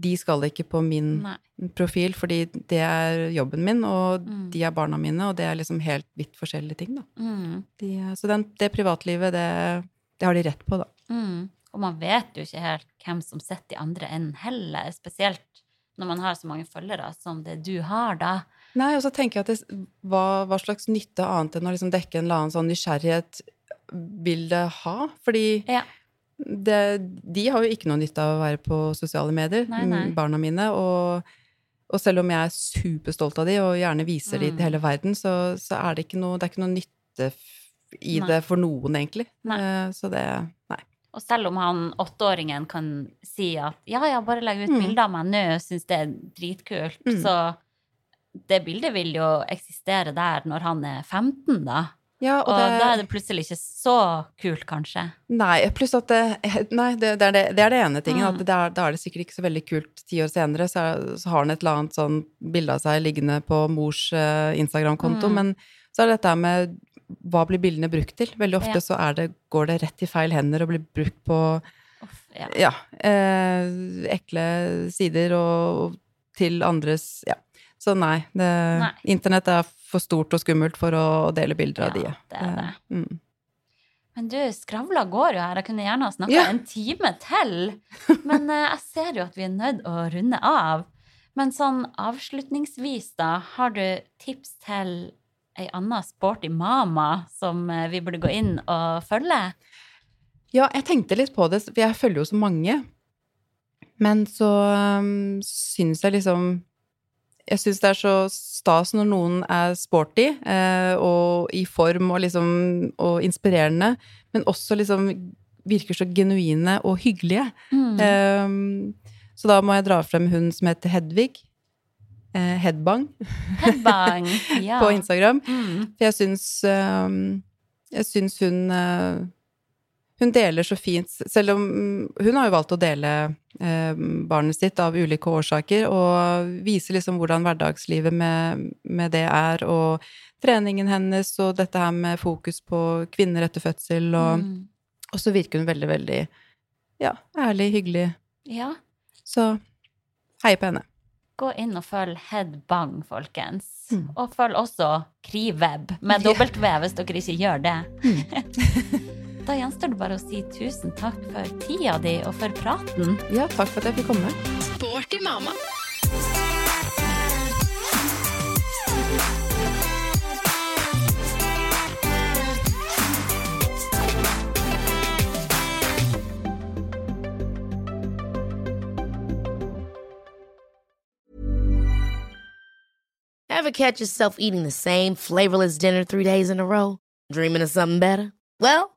de skal ikke på min Nei. profil, fordi det er jobben min, og Mm. de er barna mine, og det er liksom helt vidt forskjellige ting, da. Mm. De, så den, det privatlivet, det, det har de rett på, da. Mm. Og man vet jo ikke helt hvem som sitter i andre enden heller, spesielt når man har så mange følgere som det du har, da. Nei, og så tenker jeg at det, hva, hva slags nytte annet enn å liksom dekke en eller annen sånn nysgjerrighet vil det ha? Fordi Ja. Det, de har jo ikke noe nytte av å være på sosiale medier, Nei, nei. barna mine. Og, og selv om jeg er superstolt av de og gjerne viser de Mm. til hele verden, så, så er det ikke noe, det er ikke noe nytte i Nei. det for noen, egentlig. Eh, Så det Nei. Og selv om han åtteåringen kan si at ja, ja, bare legg ut Mm. bilde av meg nå, syns det er dritkult, Mm. så det bildet vil jo eksistere der når han er 15, da. Ja, Og, og det, da er det plutselig ikke så kult, kanskje. Nei, pluss at det, nei, det, det, er det, det er det ene tingen. Mm. At er, da er det sikkert ikke så veldig kult ti år senere. Så, er, så har han et eller annet sånn bilde av seg liggende på mors uh, Instagram-konto. Mm. Men så er det dette med hva blir bildene brukt til? Veldig ofte Ja. så er det, går det rett i feil hender og blir brukt på Uff, ja. ja, eh, ekle sider og til andres Ja. Så nei, det, Nei. Internett er for stort og skummelt for å dele bilder av de. Ja, det er det. Mm. Men du, skravla går jo her. Jeg kunne gjerne ha snakka Ja. en time til. Men eh, jeg ser jo at vi er nødt å runde av. Men sånn avslutningsvis, da, har du tips til ei anna sporty mama som eh, vi burde gå inn og følge? Ja, jeg tenkte litt på det, for jeg følger jo så mange. Men så um, syns jeg liksom Jeg syns det er så stas når noen er sporty eh, og i form og liksom og inspirerende, men også liksom virker så genuine og hyggelige. Mm. Eh, så da må jeg dra frem hun som heter Hedvig. Eh, Headbang Headbang. Ja. på Instagram. Mm. For jeg syns um, Jeg syns hun uh, Hun deler så fint Selv om mm, hun har jo valgt å dele eh, barnet sitt av ulike årsaker, og viser liksom hvordan hverdagslivet med, med det er, og treningen hennes, og dette her med fokus på kvinner etter fødsel, og, Mm. og så virker hun veldig, veldig ja, ærlig, hyggelig. Ja. Så hei på henne. Gå inn og følg Headbang, folkens. Mm. Og følg også Kriveb med Ja. W hvis dere ikke gjør det. da gjenstår det bare å si tusen takk for tida di og for praten. Ja, takk for at jeg fikk komme. Sporty mamma. Ever catch yourself eating the same flavorless dinner three days in a row? Dreaming of something better? Well,